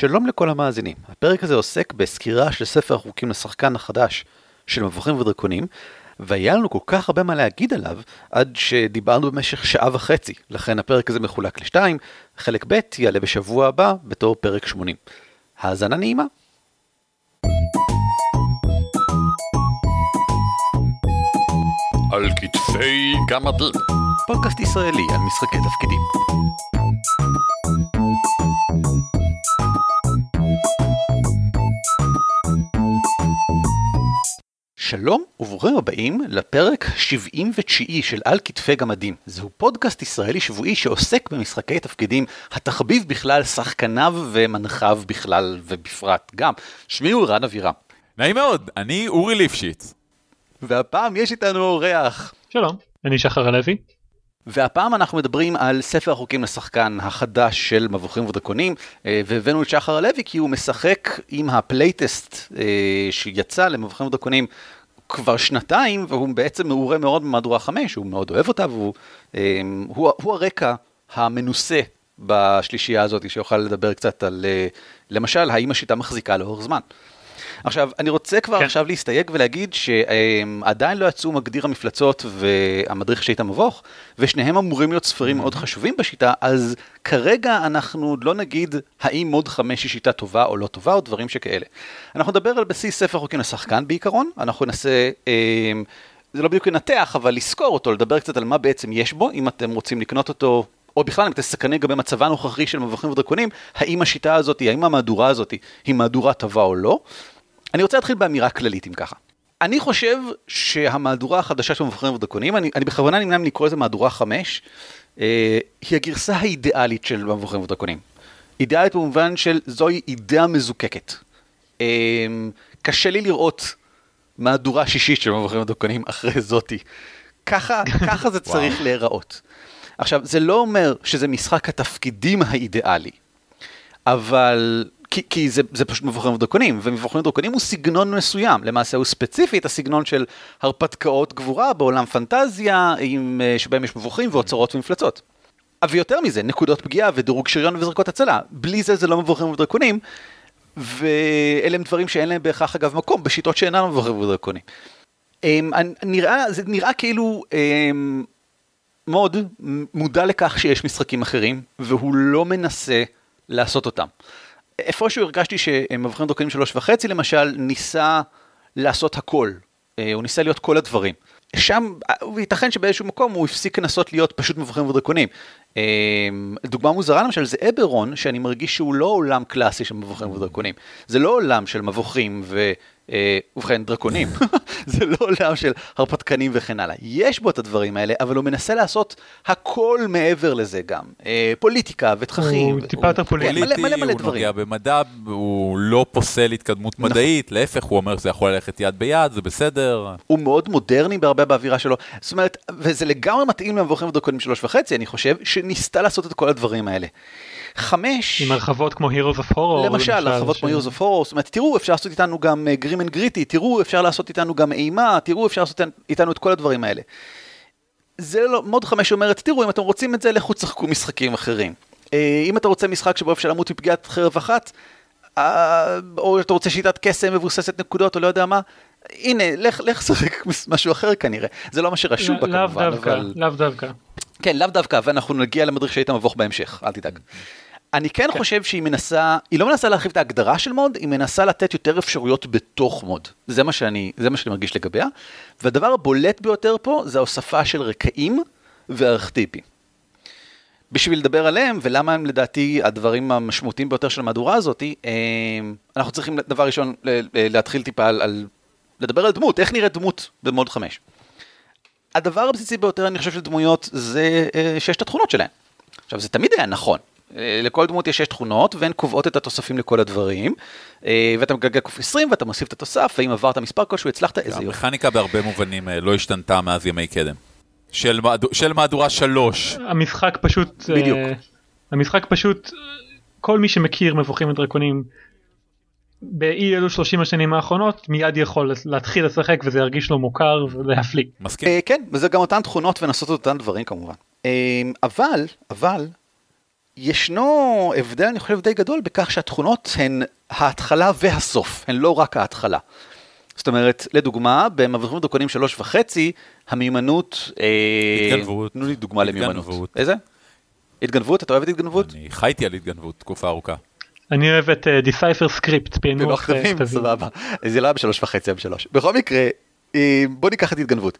שלום לכל המאזינים. הפרק הזה עוסק בסקירה של ספר החוקים לשחקן החדש של מבוכים ודרקונים, והיה לנו כל כך הרבה מה להגיד עליו, עד שדיברנו במשך שעה וחצי. לכן הפרק הזה מחולק לשתיים, חלק ב' יעלה בשבוע הבא בתור פרק 80. האזנה נעימה. על כתפי גמדים. פודקאסט ישראלי על משחקי תפקידים. שלום וברוכים הבאים לפרק 79 של על כתפי גמדים. זהו פודקאסט ישראלי שבועי שעוסק במשחקי תפקידים, התחביב בכלל, שחקניו ומנחיו בכלל ובפרט גם. שמי הוא רן אבירם. נעים מאוד, אני אורי ליפשיץ. והפעם יש איתנו אורח. שלום, אני שחר הלוי. והפעם אנחנו מדברים על ספר החוקים לשחקן החדש של מבוכים ודרקונים, אה, והבאנו את שחר הלוי כי הוא משחק עם ה playtest אה, שיצא למבוכים ודרקונים כבר שנתיים, והוא בעצם מעורה מאוד במהדורה 5, הוא מאוד אוהב אותה, והוא אה, הוא, הוא הרקע המנוסה בשלישייה הזאת, שיוכל לדבר קצת על, למשל, האם השיטה מחזיקה לאורך זמן. עכשיו, אני רוצה כבר כן. עכשיו להסתייג ולהגיד שעדיין לא יצאו מגדיר המפלצות והמדריך שיטה מבוך, ושניהם אמורים להיות ספרים mm-hmm. מאוד חשובים בשיטה, אז כרגע אנחנו לא נגיד האם מוד 5 היא שיטה טובה או לא טובה, או דברים שכאלה. אנחנו נדבר על בסיס ספר חוקים לשחקן בעיקרון, אנחנו ננסה... זה לא בדיוק לנתח, אבל לזכור אותו, לדבר קצת על מה בעצם יש בו, אם אתם רוצים לקנות אותו או בכלל אם אתם סכנה לגבי מצבה הנוכחי של מבוכים ודרקונים, האם השיטה הזאת, האם המהדורה הזאת היא מהדורה טובה או לא. אני רוצה להתחיל באמירה כללית אם ככה. אני חושב שהמהדורה החדשה של מבחרים ודרקונים, אני, אני בכוונה נמנע מלקרוא לזה מהדורה 5, אה, היא הגרסה האידיאלית של מבחרים ודרקונים. אידיאלית במובן של זוהי אידאה מזוקקת. אה, קשה לי לראות מהדורה שישית של מבחרים ודרקונים אחרי זאתי. ככה, ככה זה צריך להיראות. עכשיו, זה לא אומר שזה משחק התפקידים האידיאלי, אבל כי, כי זה, זה פשוט מבוכים ודרקונים, ומבוכים ודרקונים הוא סגנון מסוים, למעשה הוא ספציפית הסגנון של הרפתקאות גבורה בעולם פנטזיה, עם, אה, שבהם יש מבוכים ואוצרות ומפלצות. ויותר מזה, נקודות פגיעה ודירוג שריון וזריקות הצלה, בלי זה זה לא מבוכים ודרקונים, ואלה הם דברים שאין להם בהכרח אגב מקום בשיטות שאינן מבוכים ודרקונים. אמ, נראה, זה נראה כאילו אמ, מוד מודע לכך שיש משחקים אחרים, והוא לא מנסה לעשות אותם. איפשהו הרגשתי שמבחן דרקונים שלוש וחצי למשל ניסה לעשות הכל, אה, הוא ניסה להיות כל הדברים. שם, ייתכן שבאיזשהו מקום הוא הפסיק לנסות להיות פשוט מבחרים ודרקונים. אה, דוגמה מוזרה למשל זה אברון, שאני מרגיש שהוא לא עולם קלאסי של מבוכים ודרקונים. זה לא עולם של מבוכים ו... אה, ובכן, דרקונים, זה לא עולם של הרפתקנים וכן הלאה. יש בו את הדברים האלה, אבל הוא מנסה לעשות הכל מעבר לזה גם. אה, פוליטיקה ותככים. הוא טיפה יותר פוליטי, מלא מלא מלא דברים. הוא נוגע במדע, הוא לא פוסל התקדמות נכון. מדעית, להפך, הוא אומר שזה יכול ללכת יד ביד, זה בסדר. הוא מאוד מודרני בהרבה באווירה שלו. זאת אומרת, וזה לגמרי מתאים למבוכים ודרקונים שלוש וחצי, אני חושב, שניסתה לעשות את כל הדברים האלה. חמש... עם הרחבות כמו Heroes of Horror. למשל, הרחבות. כמו Heroes of Horror, זאת אומרת, תראו, אפשר לעשות איתנו גם grim and gritty, תראו, אפשר לעשות איתנו גם אימה, תראו, אפשר לעשות איתנו את כל הדברים האלה. זה לא, מו"ד חמש אומרת, תראו, אם אתם רוצים את זה, לכו תשחקו משחקים אחרים. אה, אם אתה רוצה משחק שבו אפשר למות מפגיעת חרב אחת, אה, או אתה רוצה שיטת קסם מבוססת נקודות, או לא יודע מה, הנה, לך, לך שחק משהו אחר כנראה. זה לא מה שרשום בה כמובן, אבל... לאו דווקא. כן, לאו דווקא, ואנחנו נגיע למדריך שהיית מבוך בהמשך, אל תדאג. אני כן, כן חושב שהיא מנסה, היא לא מנסה להרחיב את ההגדרה של מוד, היא מנסה לתת יותר אפשרויות בתוך מוד. זה מה שאני, זה מה שאני מרגיש לגביה. והדבר הבולט ביותר פה זה ההוספה של רקעים וארכטיפים. בשביל לדבר עליהם, ולמה הם לדעתי הדברים המשמעותיים ביותר של המהדורה הזאת, אה, אנחנו צריכים דבר ראשון להתחיל טיפה על, על לדבר על דמות, איך נראית דמות במוד 5. הדבר הבסיסי ביותר אני חושב של דמויות זה אה, שיש את התכונות שלהן. עכשיו זה תמיד היה נכון, לכל דמות יש שש תכונות והן קובעות את התוספים לכל הדברים אה, ואתה מגלגל קוף 20 ואתה מוסיף את התוסף ואם עברת מספר כלשהו הצלחת איזה יופי. המכניקה בהרבה מובנים לא השתנתה מאז ימי קדם. של, של מהדורה 3. המשחק פשוט, בדיוק. המשחק פשוט, כל מי שמכיר מבוכים ודרקונים באי אלו 30 השנים האחרונות מיד יכול להתחיל לשחק וזה ירגיש לו מוכר ולהפליא. מסכים. כן וזה גם אותן תכונות ונסות אותן דברים כמובן. אבל אבל ישנו הבדל, אני חושב, די גדול בכך שהתכונות הן ההתחלה והסוף, הן לא רק ההתחלה. זאת אומרת, לדוגמה, במבוכים ודרקונים שלוש וחצי, המיומנות... אה, התגנבות. תנו לי דוגמה למיומנות. איזה? התגנבות? אתה אוהב את התגנבות? אני חייתי על התגנבות תקופה ארוכה. אני אוהב את decipher script, פענוח כתבים. סבבה. זה לא היה בשלוש וחצי, היה בשלוש. בכל מקרה, אה, בוא ניקח את התגנבות.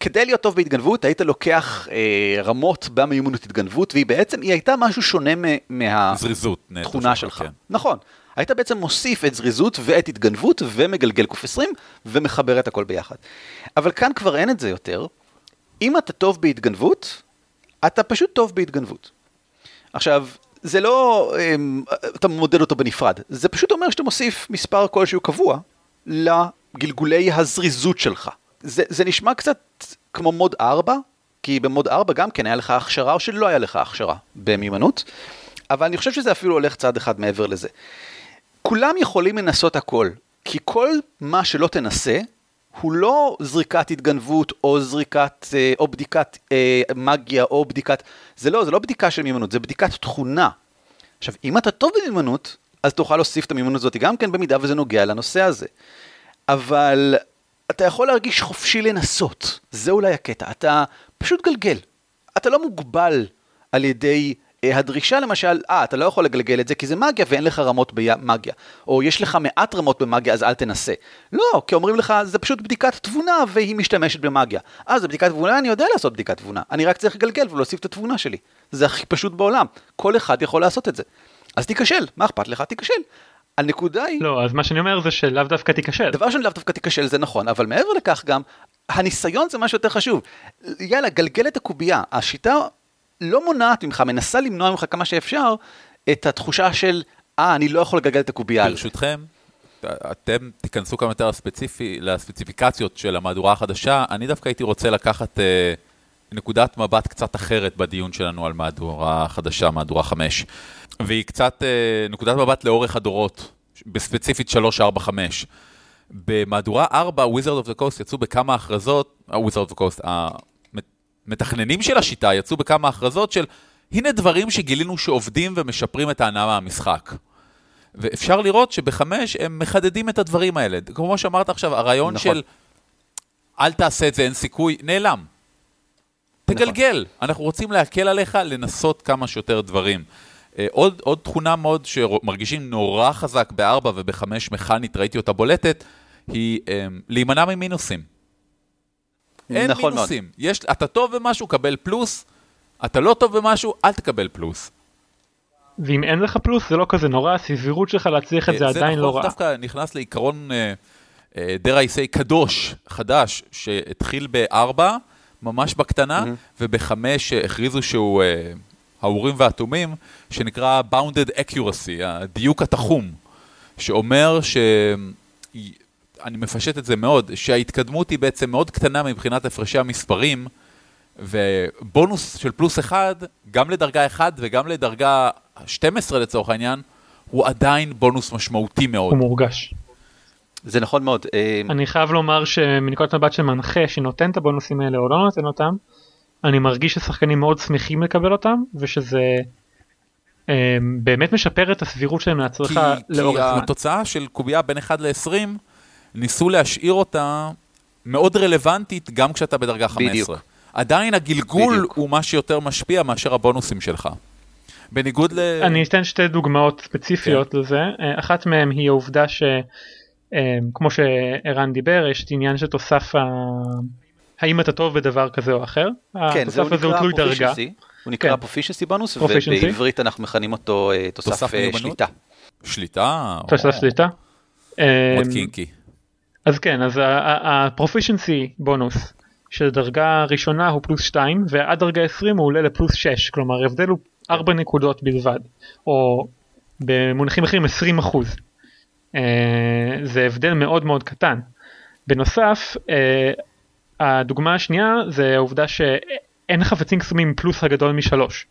כדי להיות טוב בהתגנבות, היית לוקח אה, רמות במיומנות התגנבות, והיא בעצם, היא הייתה משהו שונה מהתכונה שלך. כן. נכון. היית בעצם מוסיף את זריזות ואת התגנבות, ומגלגל קוף 20, ומחבר את הכל ביחד. אבל כאן כבר אין את זה יותר. אם אתה טוב בהתגנבות, אתה פשוט טוב בהתגנבות. עכשיו, זה לא, אמ, אתה מודד אותו בנפרד, זה פשוט אומר שאתה מוסיף מספר כלשהו קבוע לגלגולי הזריזות שלך. זה, זה נשמע קצת כמו מוד 4, כי במוד 4 גם כן היה לך הכשרה או שלא היה לך הכשרה במיומנות, אבל אני חושב שזה אפילו הולך צעד אחד מעבר לזה. כולם יכולים לנסות הכל, כי כל מה שלא תנסה, הוא לא זריקת התגנבות או זריקת, אה, או בדיקת אה, מגיה או בדיקת, זה לא, זה לא בדיקה של מיומנות, זה בדיקת תכונה. עכשיו, אם אתה טוב במיומנות, אז תוכל להוסיף את המיומנות הזאת גם כן במידה וזה נוגע לנושא הזה. אבל אתה יכול להרגיש חופשי לנסות, זה אולי הקטע, אתה פשוט גלגל. אתה לא מוגבל על ידי אה, הדרישה למשל, אה, אתה לא יכול לגלגל את זה כי זה מגיה ואין לך רמות במגיה. או יש לך מעט רמות במגיה אז אל תנסה. לא, כי אומרים לך, זה פשוט בדיקת תבונה והיא משתמשת במגיה. אה, זה בדיקת תבונה, אני יודע לעשות בדיקת תבונה. אני רק צריך לגלגל ולהוסיף את התבונה שלי. זה הכי פשוט בעולם. כל אחד יכול לעשות את זה. אז תיכשל, מה אכפת לך? תיכשל. הנקודה היא... לא, אז מה שאני אומר זה שלאו דווקא תיכשל. דבר ראשון לאו דווקא תיכשל זה נכון, אבל מעבר לכך גם, הניסיון זה משהו יותר חשוב. יאללה, גלגל את הקובייה. השיטה לא מונעת ממך, מנסה למנוע ממך כמה שאפשר, את התחושה של, אה, אני לא יכול לגלגל את הקובייה. ברשותכם, אתם תיכנסו כמה יותר לספציפי, לספציפיקציות של המהדורה החדשה, אני דווקא הייתי רוצה לקחת אה, נקודת מבט קצת אחרת בדיון שלנו על מהדורה חדשה, מהדורה 5. והיא קצת אה, נקודת מבט לאורך הדורות, בספציפית 3, 4, 5. במהדורה 4, Wizard of the Coast יצאו בכמה הכרזות, Wizard of the Coast, המתכננים של השיטה יצאו בכמה הכרזות של, הנה דברים שגילינו שעובדים ומשפרים את ההנאה מהמשחק. ואפשר לראות שבחמש הם מחדדים את הדברים האלה. כמו שאמרת עכשיו, הרעיון נכון. של אל תעשה את זה, אין סיכוי, נעלם. נכון. תגלגל. אנחנו רוצים להקל עליך לנסות כמה שיותר דברים. אה, עוד, עוד תכונה מאוד שמרגישים נורא חזק בארבע ובחמש מכנית, ראיתי אותה בולטת, היא um, להימנע ממינוסים. אין נכון מינוסים. מאוד. יש, אתה טוב במשהו, קבל פלוס, אתה לא טוב במשהו, אל תקבל פלוס. ואם אין לך פלוס זה לא כזה נורא, הסבירות שלך להצליח את זה, אה, זה עדיין נכון, לא רע. זה דווקא נכנס לעיקרון, uh, uh, dare I say, קדוש, חדש, שהתחיל בארבע, ממש בקטנה, mm-hmm. ובחמש הכריזו שהוא... Uh, האורים והתומים, שנקרא Bounded Accuracy, הדיוק התחום, שאומר ש... אני מפשט את זה מאוד, שההתקדמות היא בעצם מאוד קטנה מבחינת הפרשי המספרים, ובונוס של פלוס אחד, גם לדרגה 1 וגם לדרגה 12 לצורך העניין, הוא עדיין בונוס משמעותי מאוד. הוא מורגש. זה נכון מאוד. אה, אני חייב לומר שמנקודת מבט של מנחה שנותן את הבונוסים האלה או לא נותן אותם, אני מרגיש ששחקנים מאוד שמחים לקבל אותם ושזה um, באמת משפר את הסבירות שלהם להצלחה לאורך זמן. כי התוצאה של קובייה בין 1 ל-20 ניסו להשאיר אותה מאוד רלוונטית גם כשאתה בדרגה 15. בדיוק. עדיין הגלגול בדיוק. הוא מה שיותר משפיע מאשר הבונוסים שלך. בניגוד ל... אני אתן שתי דוגמאות ספציפיות כן. לזה. אה, אחת מהן היא העובדה שכמו אה, שערן דיבר, יש את עניין של תוסף האם אתה טוב בדבר כזה או אחר. כן, זה הוא נקרא פרופישנסי, הוא נקרא פרופישנסי בונוס, ובעברית אנחנו מכנים אותו אה, תוסף אה, שליטה. שליטה? תוסף שליטה. מאוד אמ, קינקי. אז כן, אז הפרופישנסי בונוס של דרגה ראשונה הוא פלוס 2 ועד דרגה 20 הוא עולה לפלוס 6, כלומר ההבדל הוא 4 נקודות בלבד, או במונחים אחרים 20 אחוז. אה, זה הבדל מאוד מאוד קטן. בנוסף, הדוגמה השנייה זה העובדה שאין חפצים קסומים פלוס הגדול משלוש.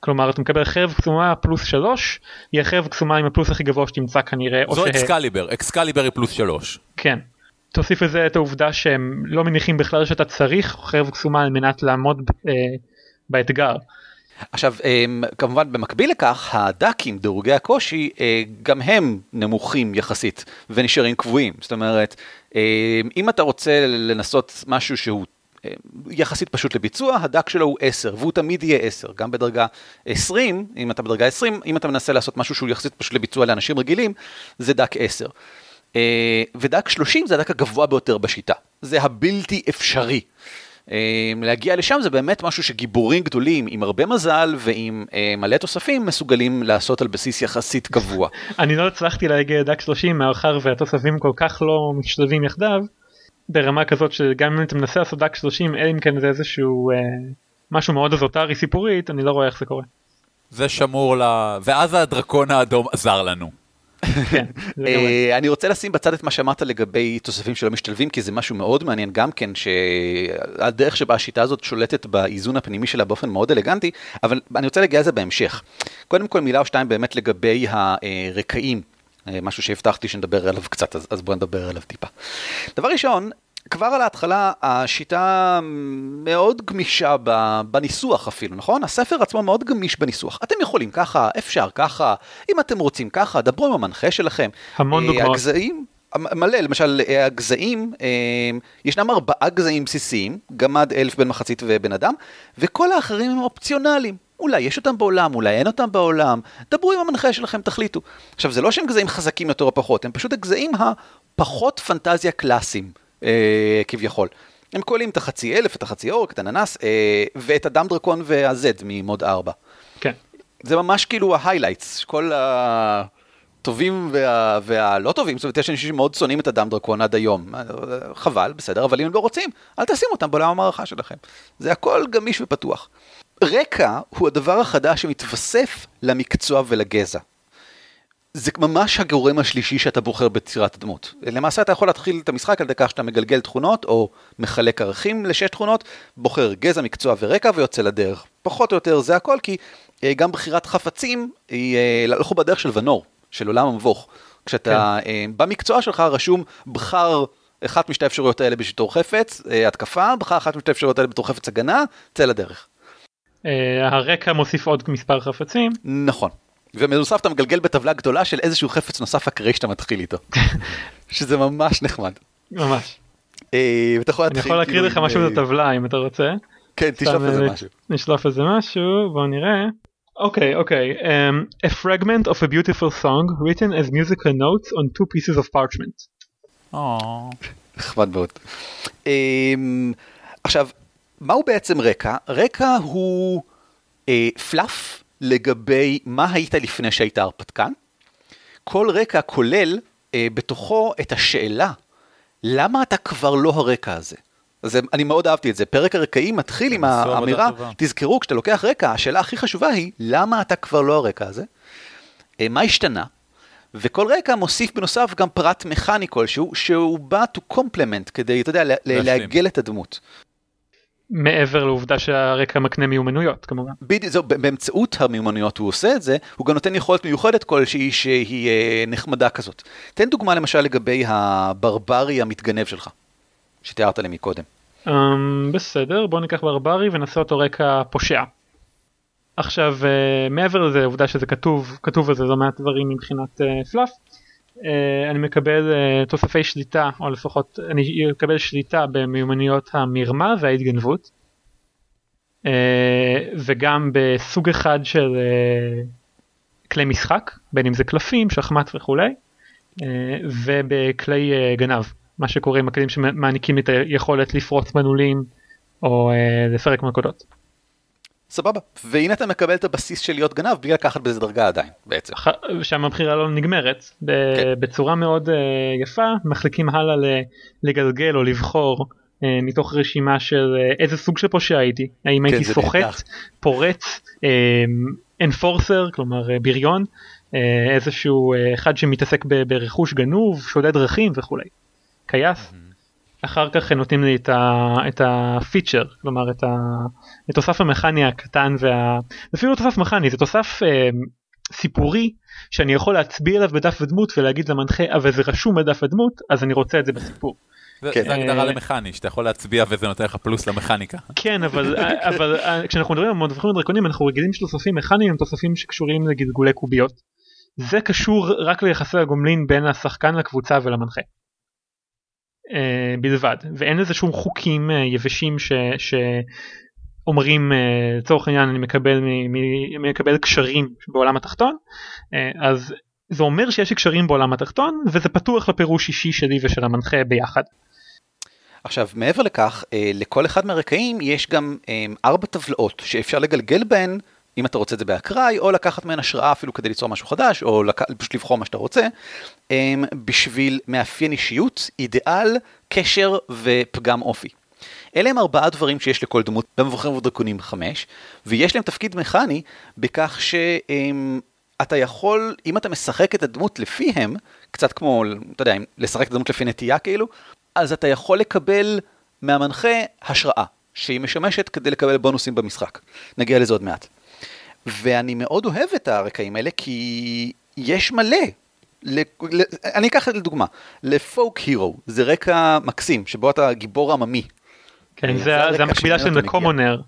כלומר אתה מקבל חרב קסומה פלוס שלוש, היא החרב קסומה עם הפלוס הכי גבוה שתמצא כנראה. זו אקסקליבר, אקסקליבר היא פלוס שלוש. כן. תוסיף לזה את העובדה שהם לא מניחים בכלל שאתה צריך חרב קסומה על מנת לעמוד אה, באתגר. עכשיו, כמובן במקביל לכך, הדאקים, דירוגי הקושי, גם הם נמוכים יחסית ונשארים קבועים. זאת אומרת, אם אתה רוצה לנסות משהו שהוא יחסית פשוט לביצוע, הדק שלו הוא 10, והוא תמיד יהיה 10, גם בדרגה 20, אם אתה בדרגה 20, אם אתה מנסה לעשות משהו שהוא יחסית פשוט לביצוע לאנשים רגילים, זה דק 10. ודק 30 זה הדק הגבוה ביותר בשיטה, זה הבלתי אפשרי. להגיע לשם זה באמת משהו שגיבורים גדולים עם הרבה מזל ועם מלא תוספים מסוגלים לעשות על בסיס יחסית קבוע. אני לא הצלחתי להגיע לדק 30 מאחר והתוספים כל כך לא משתלבים יחדיו. ברמה כזאת שגם אם אתה מנסה לעשות דק 30 אלא אם כן זה איזשהו אה, משהו מאוד אזוטרי סיפורית אני לא רואה איך זה קורה. זה שמור ל... ואז הדרקון האדום עזר לנו. כן, אה, אני רוצה לשים בצד את מה שאמרת לגבי תוספים שלא משתלבים, כי זה משהו מאוד מעניין גם כן, שהדרך שבה השיטה הזאת שולטת באיזון הפנימי שלה באופן מאוד אלגנטי, אבל אני רוצה להגיע לזה בהמשך. קודם כל מילה או שתיים באמת לגבי הרקעים. אה, משהו שהבטחתי שנדבר עליו קצת, אז, אז בואו נדבר עליו טיפה. דבר ראשון, כבר על ההתחלה השיטה מאוד גמישה בניסוח אפילו, נכון? הספר עצמו מאוד גמיש בניסוח. אתם יכולים ככה, אפשר ככה, אם אתם רוצים ככה, דברו עם המנחה שלכם. המון אה, דוגמאות. הגזעים, מלא, למשל אה, הגזעים, ישנם ארבעה גזעים בסיסיים, גמד, אלף, בן מחצית ובן אדם, וכל האחרים הם אופציונליים. אולי יש אותם בעולם, אולי אין אותם בעולם, דברו עם המנחה שלכם, תחליטו. עכשיו, זה לא שהם גזעים חזקים יותר או פחות, הם פשוט הגזעים הפחות פנטזיה קלאסיים, אה, כביכול. הם כוללים את החצי אלף, את החצי אורק, את הננס, אה, ואת הדם דרקון והזד ממהדורה 4. כן. זה ממש כאילו ה highlights, כל הטובים וה... והלא טובים, זאת אומרת, יש אנשים שמאוד שונאים את הדם דרקון עד היום. חבל, בסדר, אבל אם הם לא רוצים, אל תשימו אותם בעולם המערכה שלכם. זה הכל גמיש ופתוח. רקע הוא הדבר החדש שמתווסף למקצוע ולגזע. זה ממש הגורם השלישי שאתה בוחר בצירת הדמות. למעשה אתה יכול להתחיל את המשחק על ידי כך שאתה מגלגל תכונות או מחלק ערכים לשש תכונות, בוחר גזע, מקצוע ורקע ויוצא לדרך. פחות או יותר זה הכל כי אה, גם בחירת חפצים היא אה, הלכו בדרך של ונור, של עולם המבוך. כשאתה כן. אה, במקצוע שלך רשום בחר אחת משתי האפשרויות האלה בתור חפץ, התקפה, בחר אחת משתי האפשרויות האלה בתור חפץ הגנה, צא לדרך. הרקע מוסיף עוד מספר חפצים. נכון. ומנוסף אתה מגלגל בטבלה גדולה של איזשהו חפץ נוסף אקראי שאתה מתחיל איתו. שזה ממש נחמד. ממש. אה, אני יכול להקריא לך משהו בטבלה אם אתה רוצה. כן, תשלוף איזה משהו. נשלוף איזה משהו, בוא נראה. אוקיי, אוקיי. Um, a fragment of a beautiful song written as musical notes on two pieces of parchment. נחמד מאוד. אמ, עכשיו, מהו בעצם רקע? רקע הוא אה, פלאף לגבי מה היית לפני שהיית הרפתקן. כל רקע כולל אה, בתוכו את השאלה, למה אתה כבר לא הרקע הזה? אז אני מאוד אהבתי את זה. פרק הרקעים מתחיל עם האמירה, תזכרו, כשאתה לוקח רקע, השאלה הכי חשובה היא, למה אתה כבר לא הרקע הזה? אה, מה השתנה? וכל רקע מוסיף בנוסף גם פרט מכני כלשהו, שהוא בא to complement, כדי, אתה יודע, לעגל את הדמות. מעבר לעובדה שהרקע מקנה מיומנויות כמובן. בדיוק, זהו, באמצעות המיומנויות הוא עושה את זה, הוא גם נותן יכולת מיוחדת כלשהי שהיא אה, נחמדה כזאת. תן דוגמה למשל לגבי הברברי המתגנב שלך, שתיארת לי מקודם. Um, בסדר, בוא ניקח ברברי ונעשה אותו רקע פושע. עכשיו, uh, מעבר לזה, העובדה שזה כתוב, כתוב על זה לא מעט דברים מבחינת uh, פלאף, אה, אני מקבל אה, תוספי שליטה או לפחות אני אקבל שליטה במיומנויות המרמה וההתגנבות אה, וגם בסוג אחד של כלי משחק בין אם זה קלפים שחמט וכולי ובכלי גנב מה שקורה עם הכלים שמעניקים את היכולת לפרוץ מנעולים או לפרק מלכודות. סבבה. והנה אתה מקבל את הבסיס של להיות גנב בלי לקחת בזה דרגה עדיין בעצם. שם הבחירה לא נגמרת כן. בצורה מאוד uh, יפה מחליקים הלאה לגלגל או לבחור uh, מתוך רשימה של uh, איזה סוג של פושע הייתי האם כן, הייתי סוחט פורץ אנפורסר כלומר uh, בריון uh, איזשהו uh, אחד שמתעסק ברכוש גנוב שודד דרכים וכולי. קייס. Mm-hmm. אחר כך נותנים לי את, ה, את הפיצ'ר, כלומר את, ה, את תוסף המכני הקטן וה... זה אפילו לא תוסף מכני, זה תוסף אה, סיפורי שאני יכול להצביע עליו בדף ודמות ולהגיד למנחה אבל זה רשום בדף ודמות אז אני רוצה את זה בסיפור. זה כן. זה הגדרה אה, למכני, שאתה יכול להצביע וזה נותן לך פלוס למכניקה. כן אבל אבל אה, כשאנחנו מדברים על מבוכים ודרקונים אנחנו רגילים שתוספים מכניים הם תוספים שקשורים לגלגולי קוביות. זה קשור רק ליחסי הגומלין בין השחקן לקבוצה ולמנחה. אה, בלבד ואין לזה שום חוקים אה, יבשים ש... שאומרים אה, לצורך העניין אני מקבל, מ... מקבל קשרים בעולם התחתון אז זה אומר שיש קשרים בעולם התחתון וזה פתוח לפירוש אישי שלי ושל המנחה ביחד. עכשיו, מעבר לכך, לכל אחד מהרקעים יש גם ארבע טבלאות שאפשר לגלגל בהן, אם אתה רוצה את זה באקראי, או לקחת מהן השראה אפילו כדי ליצור משהו חדש, או לק... פשוט לבחור מה שאתה רוצה, אה, בשביל מאפיין אישיות, אידיאל, קשר ופגם אופי. אלה הם ארבעה דברים שיש לכל דמות במבוכים ודרקונים 5, ויש להם תפקיד מכני בכך שאתה יכול, אם אתה משחק את הדמות לפיהם, קצת כמו, אתה יודע, לשחק את הדמות לפי נטייה כאילו, אז אתה יכול לקבל מהמנחה השראה, שהיא משמשת כדי לקבל בונוסים במשחק. נגיע לזה עוד מעט. ואני מאוד אוהב את הרקעים האלה, כי יש מלא. ל... ל... אני אקח לדוגמה, לפוק הירו, זה רקע מקסים, שבו אתה גיבור עממי. כן, אה, זה, זה הרקע זה המקבילה מגיע. לקומונר.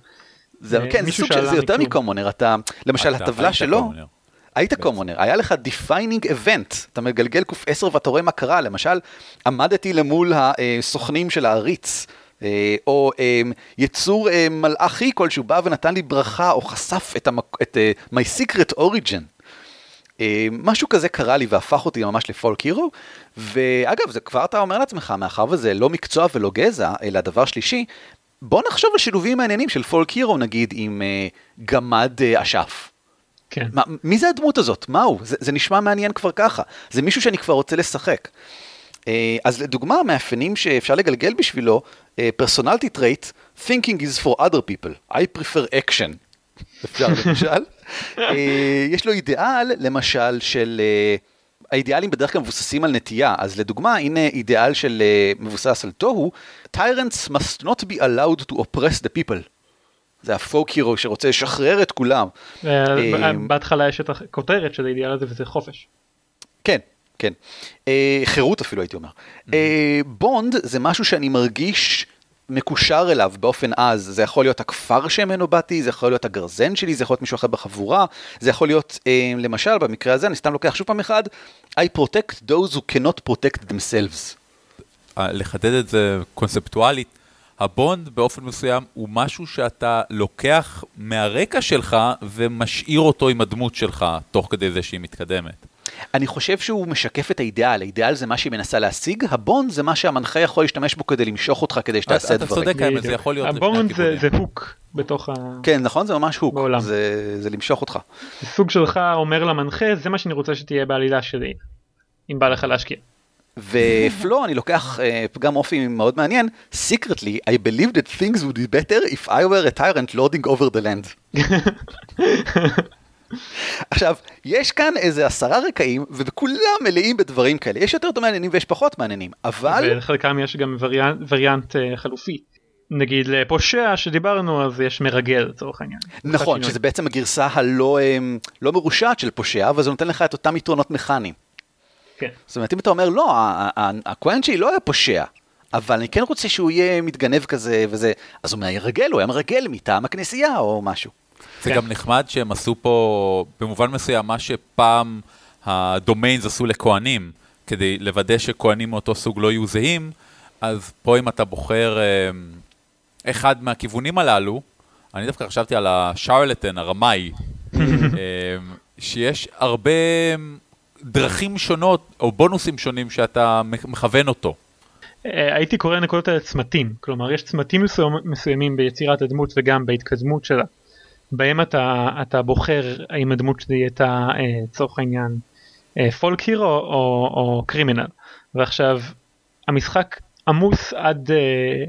זה, אה, כן, זה סוג של, זה יותר. מקומונר, אתה, למשל אתה הטבלה שלו, קומונר. היית קומונר, היה לך defining event, אתה מגלגל ק10 ואתה רואה מה קרה, למשל, עמדתי למול הסוכנים של העריץ, אה, או אה, יצור אה, מלאכי כלשהו בא ונתן לי ברכה, או חשף את, המק... את אה, my secret origin. אה, משהו כזה קרה לי והפך אותי ממש לפולק הירו, ואגב, זה כבר אתה אומר לעצמך, מאחר וזה לא מקצוע ולא גזע, אלא דבר שלישי, בוא נחשוב על שילובים מעניינים של פולק הירו, נגיד, עם אה, גמד אה, אשף. כן. מה, מי זה הדמות הזאת? מהו? זה, זה נשמע מעניין כבר ככה. זה מישהו שאני כבר רוצה לשחק. אה, אז לדוגמה, המאפיינים שאפשר לגלגל בשבילו, אה, personality trait, thinking is for other people, I prefer action. אפשר למשל. אה, יש לו אידיאל, למשל, של... אה, האידיאלים בדרך כלל מבוססים על נטייה, אז לדוגמה, הנה אידיאל של אה, מבוסס על תוהו, tyrants must not be allowed to oppress the people. זה הפוק הירו שרוצה לשחרר את כולם. אה, אה, בהתחלה יש את הכותרת של האידיאל הזה וזה חופש. כן, כן. אה, חירות אפילו הייתי אומר. אה, בונד זה משהו שאני מרגיש מקושר אליו באופן עז. זה יכול להיות הכפר שממנו באתי, זה יכול להיות הגרזן שלי, זה יכול להיות מישהו אחר בחבורה, זה יכול להיות, אה, למשל, במקרה הזה, אני סתם לוקח שוב פעם אחד, I protect those who cannot protect themselves. אה, לחדד את זה קונספטואלית, הבונד באופן מסוים הוא משהו שאתה לוקח מהרקע שלך ומשאיר אותו עם הדמות שלך, תוך כדי זה שהיא מתקדמת. אני חושב שהוא משקף את האידיאל, האידיאל זה מה שהיא מנסה להשיג, הבונד זה מה שהמנחה יכול להשתמש בו כדי למשוך אותך כדי שתעשה אתה דברים. צודק, האמת, זה. יכול להיות הבונד זה, הוק בתוך ה... כן, נכון? זה ממש הוק, בעולם. זה, זה למשוך אותך. סוג שלך אומר למנחה זה מה שאני רוצה שתהיה בעלילה שלי. אם בא לך להשקיע. ופלו, אני לוקח פגם אופי מאוד מעניין, secretly, I believe that things would be better if I were a tyrant lording over the land. עכשיו, יש כאן איזה עשרה רקעים, וכולם מלאים בדברים כאלה. יש יותר מעניינים ויש פחות מעניינים, אבל... ולחלקם יש גם וריאנט, וריאנט אה, חלופי. נגיד לפושע שדיברנו אז יש מרגל לצורך העניין. נכון. שזה בעצם הגרסה הלא אמ, לא מרושעת של פושע, אבל זה נותן לך את אותם יתרונות מכניים. כן. זאת אומרת, אם אתה אומר, לא, ה- ה- הכהן שלי לא היה פושע, אבל אני כן רוצה שהוא יהיה מתגנב כזה וזה, אז הוא מרגל, הוא היה מרגל מטעם הכנסייה או משהו. זה כן. גם נחמד שהם עשו פה, במובן מסוים, מה שפעם הדומיינס עשו לכהנים, כדי לוודא שכהנים מאותו סוג לא יהיו זהים, אז פה אם אתה בוחר אה, אחד מהכיוונים הללו, אני דווקא חשבתי על השרלטן, הרמאי, אה, שיש הרבה דרכים שונות, או בונוסים שונים שאתה מכוון אותו. אה, הייתי קורא לנקודות האלה צמתים, כלומר יש צמתים מסוימים ביצירת הדמות וגם בהתקדמות שלה, בהם אתה, אתה בוחר האם הדמות שלי הייתה אה, לצורך העניין פולק הירו או, או קרימינל, ועכשיו המשחק עמוס עד, אה,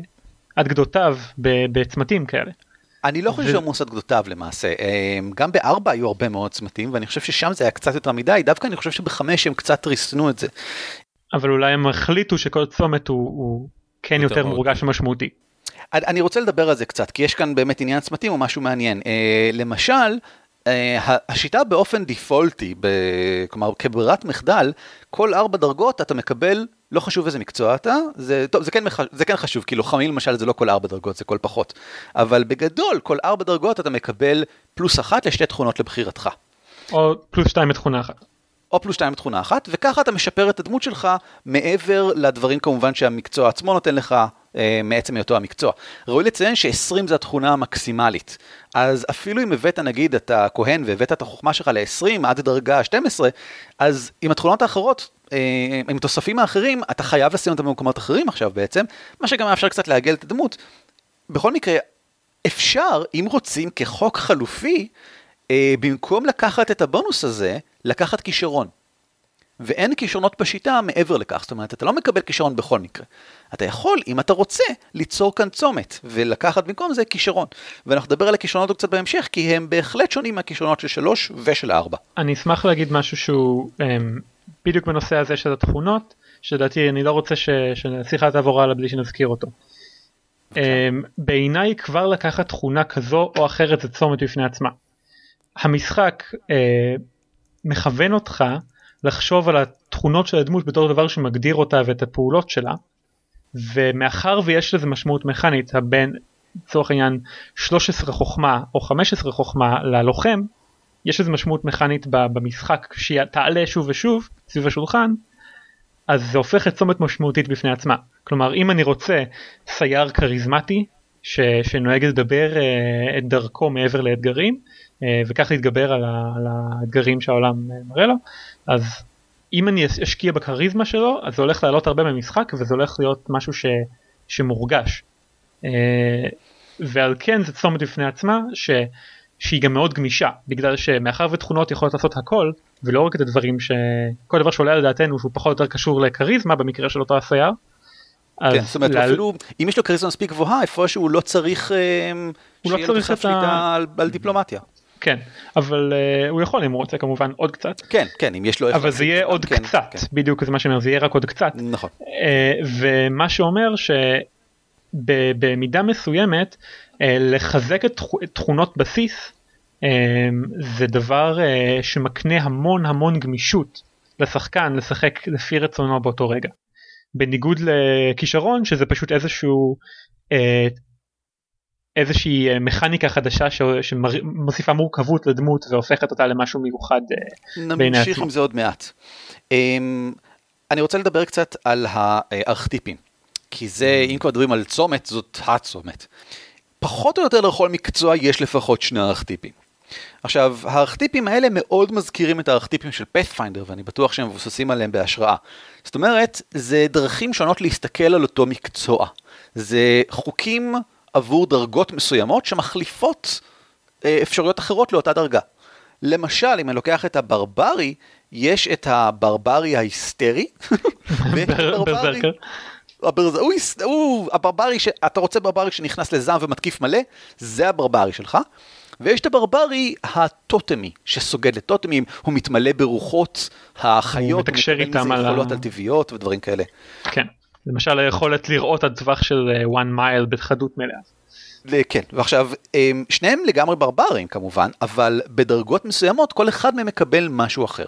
עד גדותיו ב- בצמתים כאלה. אני לא חושב ו- שהוא עמוס עד גדותיו למעשה. גם בארבע היו הרבה מאוד צמתים, ואני חושב ששם זה היה קצת יותר מדי, דווקא אני חושב שבחמש הם קצת ריסנו את זה. אבל אולי הם החליטו שכל צומת הוא, הוא כן יותר יותר. מורגש ומשמעותי. אני רוצה לדבר על זה קצת, כי יש כאן באמת עניין צמתים או משהו מעניין. אה, למשל, ה- השיטה באופן דיפולטי, ב- כלומר כברירת מחדל, כל ארבע דרגות אתה מקבל לא חשוב איזה מקצוע אתה, זה, טוב, זה כן, מח, זה כן חשוב, כי לוחמים למשל זה לא כל ארבע דרגות, זה כל פחות. אבל בגדול, כל ארבע דרגות אתה מקבל פלוס אחת לשתי תכונות לבחירתך. או פלוס שתיים בתכונה אחת. או פלוס שתיים בתכונה אחת, וככה אתה משפר את הדמות שלך מעבר לדברים כמובן שהמקצוע עצמו נותן לך מעצם היותו המקצוע. ראוי לציין ש-20 זה התכונה המקסימלית. אז אפילו אם הבאת נגיד אתה כהן והבאת את החוכמה שלך ל-20 עד דרגה 12, אז עם התכונות האחרות, אה, עם התוספים האחרים, אתה חייב לשים אותם במקומות אחרים עכשיו בעצם, מה שגם מאפשר קצת לעגל את הדמות. בכל מקרה, אפשר, אם רוצים, כחוק חלופי, אה, במקום לקחת את הבונוס הזה, לקחת כישרון. ואין כישרונות בשיטה מעבר לכך, זאת אומרת, אתה לא מקבל כישרון בכל מקרה. אתה יכול, אם אתה רוצה, ליצור כאן צומת, ולקחת במקום זה כישרון. ואנחנו נדבר על הכישרונות קצת בהמשך, כי הם בהחלט שונים מהכישרונות של שלוש ושל ארבע. אני אשמח להגיד משהו שהוא um, בדיוק בנושא הזה של התכונות, שלדעתי אני לא רוצה שהשיחה תעבור הלאה בלי שנזכיר אותו. Um, בעיניי כבר לקחת תכונה כזו או אחרת זה צומת בפני עצמה. המשחק uh, מכוון אותך לחשוב על התכונות של הדמות בתור דבר שמגדיר אותה ואת הפעולות שלה ומאחר ויש לזה משמעות מכנית הבין לצורך העניין 13 חוכמה או 15 חוכמה ללוחם יש לזה משמעות מכנית במשחק שתעלה שוב ושוב סביב השולחן אז זה הופך את צומת משמעותית בפני עצמה. כלומר אם אני רוצה סייר כריזמטי ש, שנוהג לדבר uh, את דרכו מעבר לאתגרים וכך להתגבר על, ה, על האתגרים שהעולם uh, מראה לו אז אם אני אשקיע בכריזמה שלו אז זה הולך לעלות הרבה במשחק וזה הולך להיות משהו ש, שמורגש. Uh, ועל כן זה צומת בפני עצמה ש, שהיא גם מאוד גמישה בגלל שמאחר ותכונות יכולות לעשות הכל ולא רק את הדברים שכל דבר שעולה על דעתנו שהוא פחות או יותר קשור לכריזמה במקרה של אותו הסייר. כן, זאת אומרת, לה... אפילו אם יש לו כריזמה מספיק גבוהה, איפה שהוא לא צריך, הוא לא צריך את ה... על, על דיפלומטיה. כן, אבל uh, הוא יכול אם הוא רוצה כמובן עוד קצת. כן, כן, אם יש לו... אבל זה יהיה עוד כן, קצת, כן. בדיוק זה מה שאומר, זה יהיה רק עוד קצת. נכון. Uh, ומה שאומר שבמידה מסוימת, uh, לחזק את תכונות בסיס, uh, זה דבר uh, שמקנה המון המון גמישות לשחקן לשחק לפי רצונו באותו רגע. בניגוד לכישרון שזה פשוט איזשהו אה, איזושהי אה, מכניקה חדשה ש... שמוסיפה מורכבות לדמות והופכת אותה למשהו מיוחד אה, בעיני עצמו. נמשיך עם זה עוד מעט. אמ, אני רוצה לדבר קצת על הארכטיפים, כי זה, mm. אם כבר מדברים על צומת, זאת הצומת. פחות או יותר לכל מקצוע יש לפחות שני ארכטיפים. עכשיו, הארכטיפים האלה מאוד מזכירים את הארכטיפים של פאת'פיינדר, ואני בטוח שהם מבוססים עליהם בהשראה. זאת אומרת, זה דרכים שונות להסתכל על אותו מקצוע. זה חוקים עבור דרגות מסוימות שמחליפות אה, אפשרויות אחרות לאותה דרגה. למשל, אם אני לוקח את הברברי, יש את הברברי ההיסטרי, ויש את הברברי... הברז... הוא, הוא הברברי, ש... אתה רוצה ברברי שנכנס לזעם ומתקיף מלא, זה הברברי שלך. ויש את הברברי הטוטמי, שסוגד לטוטמים, הוא מתמלא ברוחות החיות, הוא מתקשר איתם על יכולות על טבעיות ודברים כאלה. כן, למשל היכולת לראות עד טווח של אה, one mile בחדות מלאה. כן, ועכשיו, אמ, שניהם לגמרי ברברים כמובן, אבל בדרגות מסוימות כל אחד מהם מקבל משהו אחר.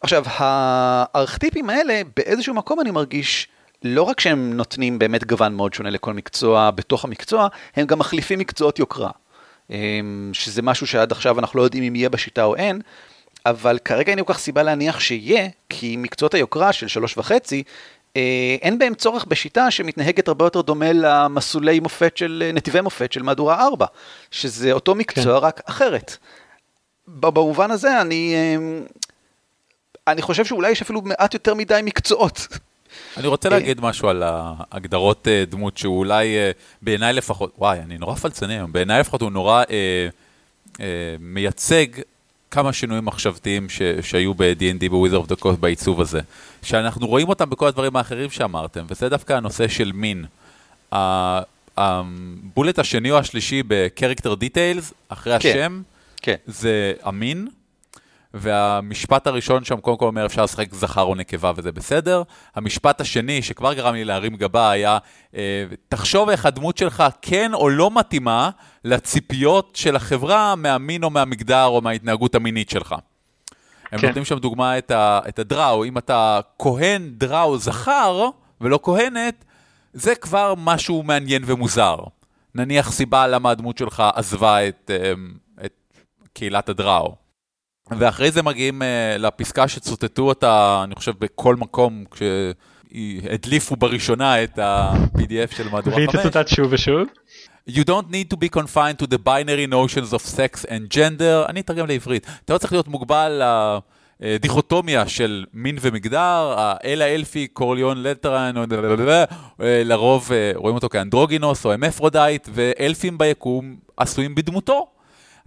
עכשיו, הארכטיפים האלה, באיזשהו מקום אני מרגיש, לא רק שהם נותנים באמת גוון מאוד שונה לכל מקצוע בתוך המקצוע, הם גם מחליפים מקצועות יוקרה. אמ, שזה משהו שעד עכשיו אנחנו לא יודעים אם יהיה בשיטה או אין, אבל כרגע אין כל כך סיבה להניח שיהיה, כי מקצועות היוקרה של שלוש וחצי, אין בהם צורך בשיטה שמתנהגת הרבה יותר דומה למסלולי מופת של, נתיבי מופת של מהדורה 4, שזה אותו מקצוע כן. רק אחרת. במובן הזה אני, אמ, אני חושב שאולי יש אפילו מעט יותר מדי מקצועות. אני רוצה אה, להגיד משהו על ההגדרות אה, דמות שהוא אולי, אה, בעיניי לפחות, וואי, אני נורא פלצני היום, בעיניי לפחות הוא נורא אה, אה, מייצג כמה שינויים מחשבתיים ש, שהיו ב-D&D ב-Wizard of the Coast בעיצוב הזה, שאנחנו רואים אותם בכל הדברים האחרים שאמרתם, וזה דווקא הנושא של מין. הבולט השני או השלישי ב-Character Details, אחרי כן, השם, כן. זה המין. והמשפט הראשון שם קודם כל אומר אפשר לשחק זכר או נקבה וזה בסדר. המשפט השני, שכבר גרם לי להרים גבה, היה אה, תחשוב איך הדמות שלך כן או לא מתאימה לציפיות של החברה מהמין או מהמגדר או מההתנהגות המינית שלך. הם כן. נותנים שם דוגמה את, ה, את הדראו, אם אתה כהן דראו זכר ולא כהנת, זה כבר משהו מעניין ומוזר. נניח סיבה למה הדמות שלך עזבה את, אמ, את קהילת הדראו. ואחרי זה מגיעים uh, לפסקה שצוטטו אותה, אני חושב, בכל מקום, כשהדליפו בראשונה את ה-PDF של מהדורה 5. והיא תצוטט שוב ושוב. You don't need to be confined to the binary notions of sex and gender, אני אתרגם לעברית. אתה לא צריך להיות מוגבל לדיכוטומיה של מין ומגדר, האל האלפי, קורלון לרתיאן, לרוב רואים אותו כאנדרוגינוס או הרמפרודייט, ואלפים ביקום עשויים בדמותו.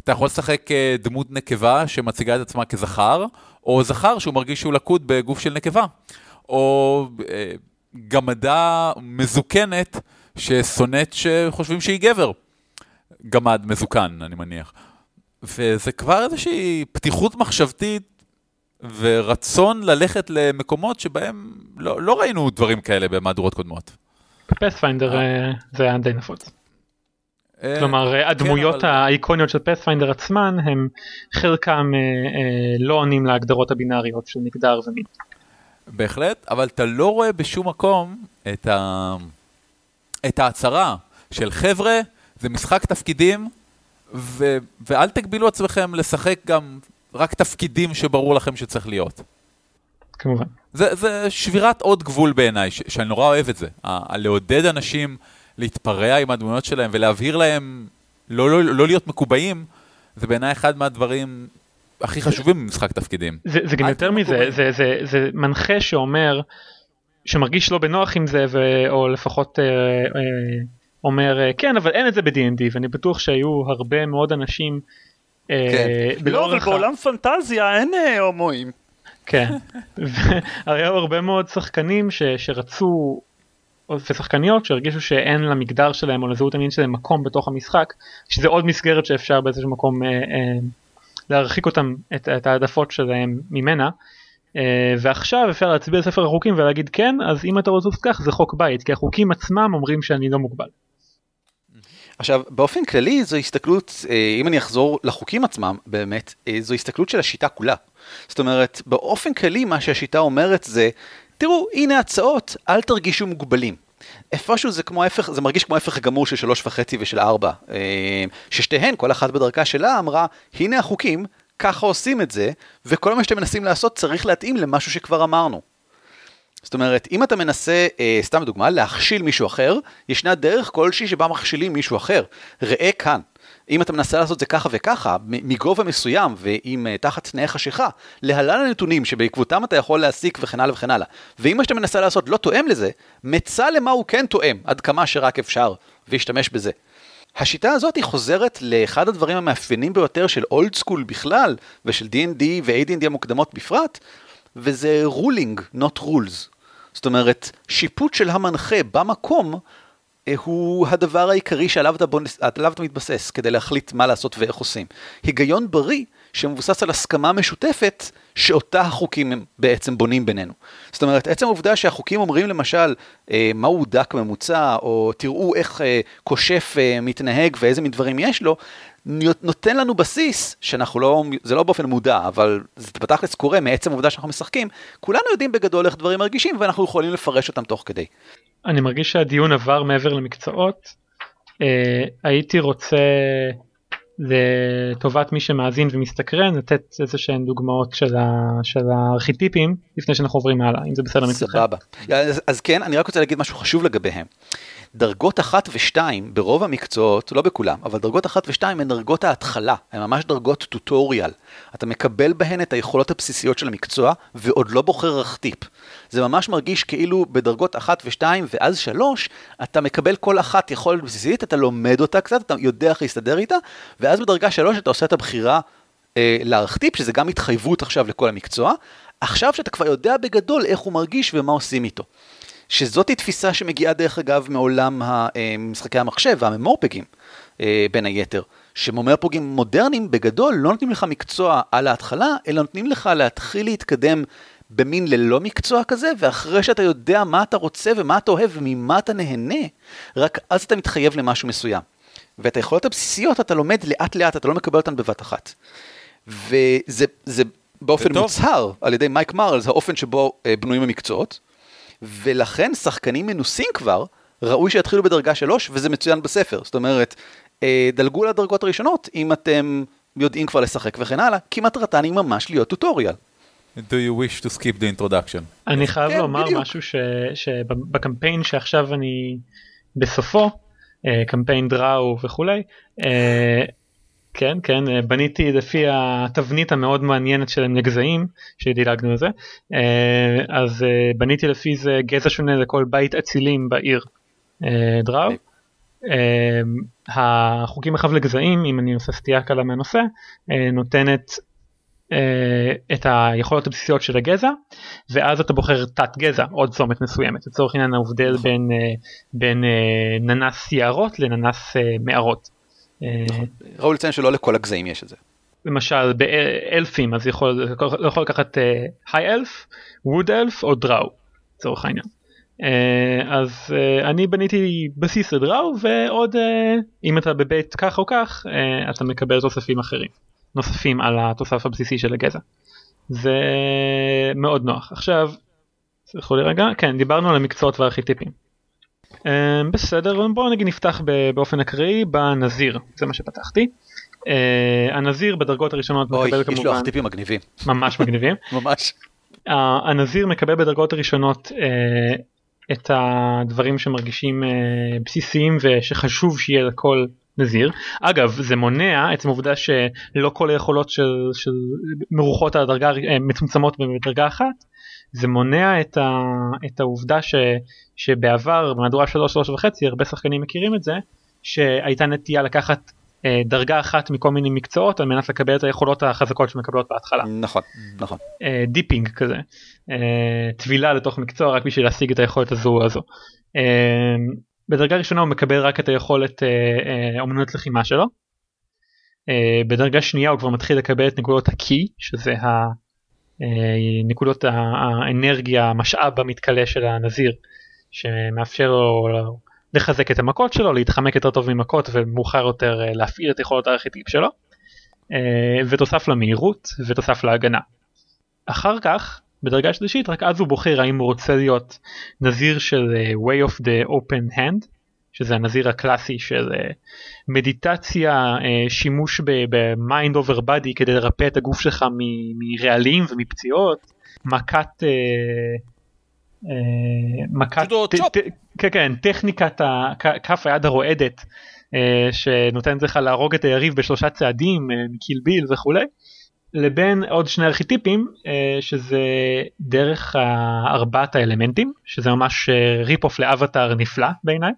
אתה יכול לשחק דמות נקבה שמציגה את עצמה כזכר, או זכר שהוא מרגיש שהוא לכוד בגוף של נקבה. או גמדה מזוקנת. ששונאת שחושבים שהיא גבר. גמד מזוקן, אני מניח. וזה כבר איזושהי פתיחות מחשבתית ורצון ללכת למקומות שבהם לא, לא ראינו דברים כאלה במהדורות קודמות. פספיינדר אה. אה, זה היה די נפוץ. אה, כלומר כן, הדמויות אבל... האיקוניות של פספיינדר עצמן הם חלקם לא עונים להגדרות הבינאריות של מגדר ומין. בהחלט, אבל אתה לא רואה בשום מקום את ה... את ההצהרה של חבר'ה, זה משחק תפקידים, ו- ואל תגבילו עצמכם לשחק גם רק תפקידים שברור לכם שצריך להיות. כמובן. זה, זה שבירת עוד גבול בעיניי, ש- שאני נורא אוהב את זה. ה- לעודד אנשים להתפרע עם הדמויות שלהם ולהבהיר להם לא, לא, לא להיות מקובעים, זה בעיניי אחד מהדברים הכי חשובים במשחק תפקידים. זה, זה גם יותר מזה, זה, זה, זה, זה מנחה שאומר, שמרגיש לא בנוח עם זה ו... או לפחות אה, אה, אומר אה, כן אבל אין את זה ב-D&D ואני בטוח שהיו הרבה מאוד אנשים. אה, כן. לא אבל בעולם פנטזיה אין אה, הומואים. כן, היו הרבה מאוד שחקנים ש, שרצו ושחקניות שהרגישו שאין למגדר שלהם או לזהות המין שלהם מקום בתוך המשחק שזה עוד מסגרת שאפשר באיזשהו מקום אה, אה, להרחיק אותם את, את העדפות שלהם ממנה אה, ועכשיו אפשר להצביע ספר החוקים ולהגיד כן אז אם אתה רוצה כך זה חוק בית כי החוקים עצמם אומרים שאני לא מוגבל. עכשיו באופן כללי זו הסתכלות אה, אם אני אחזור לחוקים עצמם באמת אה, זו הסתכלות של השיטה כולה. זאת אומרת באופן כללי מה שהשיטה אומרת זה תראו הנה הצעות אל תרגישו מוגבלים. איפשהו זה כמו ההפך, זה מרגיש כמו ההפך הגמור של שלוש וחצי ושל ארבע, ששתיהן, כל אחת בדרכה שלה, אמרה, הנה החוקים, ככה עושים את זה, וכל מה שאתם מנסים לעשות צריך להתאים למשהו שכבר אמרנו. זאת אומרת, אם אתה מנסה, אה, סתם לדוגמה, להכשיל מישהו אחר, ישנה דרך כלשהי שבה מכשילים מישהו אחר. ראה כאן. אם אתה מנסה לעשות זה ככה וככה, מגובה מסוים ועם uh, תחת תנאי חשיכה, להלן הנתונים שבעקבותם אתה יכול להסיק וכן הלאה וכן הלאה. ואם מה שאתה מנסה לעשות לא תואם לזה, מצא למה הוא כן תואם, עד כמה שרק אפשר, ותשתמש בזה. השיטה הזאת היא חוזרת לאחד הדברים המאפיינים ביותר של old school בכלל, ושל D&D ו-AD&D המוקדמות בפרט, וזה rulings, not rules. זאת אומרת, שיפוט של המנחה במקום, אה, הוא הדבר העיקרי שעליו אתה, בונס, עליו אתה מתבסס כדי להחליט מה לעשות ואיך עושים. היגיון בריא שמבוסס על הסכמה משותפת שאותה החוקים הם בעצם בונים בינינו. זאת אומרת, עצם העובדה שהחוקים אומרים למשל אה, מהו דק ממוצע, או תראו איך אה, כושף אה, מתנהג ואיזה מין דברים יש לו, נותן לנו בסיס, שאנחנו לא, זה לא באופן מודע, אבל זה בתכלס קורה מעצם העובדה שאנחנו משחקים, כולנו יודעים בגדול איך דברים מרגישים ואנחנו יכולים לפרש אותם תוך כדי. אני מרגיש שהדיון עבר מעבר למקצועות. אה, הייתי רוצה לטובת מי שמאזין ומסתקרן לתת איזה שהן דוגמאות של, ה, של הארכיטיפים לפני שאנחנו עוברים הלאה אם זה בסדר מצדכם. סבבה. אז, אז כן אני רק רוצה להגיד משהו חשוב לגביהם. דרגות אחת ושתיים ברוב המקצועות, לא בכולם, אבל דרגות אחת ושתיים הן דרגות ההתחלה, הן ממש דרגות טוטוריאל. אתה מקבל בהן את היכולות הבסיסיות של המקצוע ועוד לא בוחר רכטיפ. זה ממש מרגיש כאילו בדרגות אחת ושתיים ואז שלוש, אתה מקבל כל אחת יכולת בסיסית, אתה לומד אותה קצת, אתה יודע איך להסתדר איתה, ואז בדרגה שלוש אתה עושה את הבחירה אה, לארכטיפ, שזה גם התחייבות עכשיו לכל המקצוע. עכשיו שאתה כבר יודע בגדול איך הוא מרגיש ומה עושים איתו. שזאת תפיסה שמגיעה דרך אגב מעולם משחקי המחשב והממורפגים אה, בין היתר. שממורפגים מודרניים בגדול לא נותנים לך מקצוע על ההתחלה, אלא נותנים לך להתחיל להתקדם במין ללא מקצוע כזה, ואחרי שאתה יודע מה אתה רוצה ומה אתה אוהב וממה אתה נהנה, רק אז אתה מתחייב למשהו מסוים. ואת היכולות הבסיסיות אתה לומד לאט לאט, אתה לא מקבל אותן בבת אחת. וזה באופן מוצהר על ידי מייק מרלס, האופן שבו אה, בנויים המקצועות, ולכן שחקנים מנוסים כבר, ראוי שיתחילו בדרגה שלוש, וזה מצוין בספר. זאת אומרת, אה, דלגו לדרגות הראשונות אם אתם יודעים כבר לשחק וכן הלאה, כי מטרתן היא ממש להיות טוטוריאל. Do you wish to skip the introduction? אני חייב כן, לומר בדיוק. משהו ש- שבקמפיין שעכשיו אני בסופו, אה, קמפיין דראו וכולי, אה, כן כן אה, בניתי לפי התבנית המאוד מעניינת שלהם לגזעים שדילגנו על זה אה, אז אה, בניתי לפי זה גזע שונה לכל בית אצילים בעיר דראו. אה, החוקים אחריו לגזעים אם אני עושה סטייה קלה מהנושא נותנת את היכולות הבסיסיות של הגזע ואז אתה בוחר תת גזע עוד צומת מסוימת לצורך העניין ההבדל בין, אה, בין אה, ננס יערות לננס מערות. אה, ראוי לציין שלא לכל הגזעים יש את זה. למשל באלפים אז יכול, יכול לקחת היי אלף, ווד אלף או דראו לצורך העניין. אה, אז אה, אני בניתי בסיס לדראו ועוד אה, אם אתה בבית כך או כך אה, אתה מקבל תוספים אחרים נוספים על התוסף הבסיסי של הגזע. זה מאוד נוח. עכשיו, סלחו לי רגע, כן דיברנו על המקצועות והארכיטיפים. אה, בסדר בואו נגיד נפתח ב- באופן אקראי בנזיר זה מה שפתחתי. Uh, הנזיר בדרגות הראשונות אוי, מקבל יש לו כמובן ארכיטיפים מגניבים, ממש מגניבים. ממש. הנזיר מקבל בדרגות הראשונות uh, את הדברים שמרגישים uh, בסיסיים ושחשוב שיהיה לכל נזיר. אגב זה מונע עצם העובדה שלא כל היכולות של, של מרוחות על הדרגה מצומצמות בדרגה אחת. זה מונע את, ה, את העובדה ש, שבעבר במהדורה 3 3 וחצי הרבה שחקנים מכירים את זה שהייתה נטייה לקחת אה, דרגה אחת מכל מיני מקצועות על מנת לקבל את היכולות החזקות שמקבלות בהתחלה. נכון, נכון. אה, dipping כזה, אה, טבילה לתוך מקצוע רק בשביל להשיג את היכולת הזו הזו. אה, בדרגה ראשונה הוא מקבל רק את היכולת אה, אה, אומנות לחימה שלו. אה, בדרגה שנייה הוא כבר מתחיל לקבל את נקודות הקי שזה ה... אה, נקודות האנרגיה המשאב המתכלה של הנזיר שמאפשר לו לחזק את המכות שלו להתחמק יותר טוב ממכות ומאוחר יותר אה, להפעיל את יכולות הארכיטיפ שלו אה, ותוסף למהירות ותוסף להגנה. אחר כך בדרגה שלישית רק אז הוא בוחר האם הוא רוצה להיות נזיר של way of the open hand שזה הנזיר הקלאסי של אה, מדיטציה אה, שימוש ב mind over body כדי לרפא את הגוף שלך מרעלים ומפציעות מכת אה, מכת כן כן טכניקת כף היד הרועדת שנותנת לך להרוג את היריב בשלושה צעדים מקיל ביל וכולי לבין עוד שני ארכיטיפים שזה דרך ארבעת האלמנטים שזה ממש ריפ אוף לאבטאר נפלא בעיניי.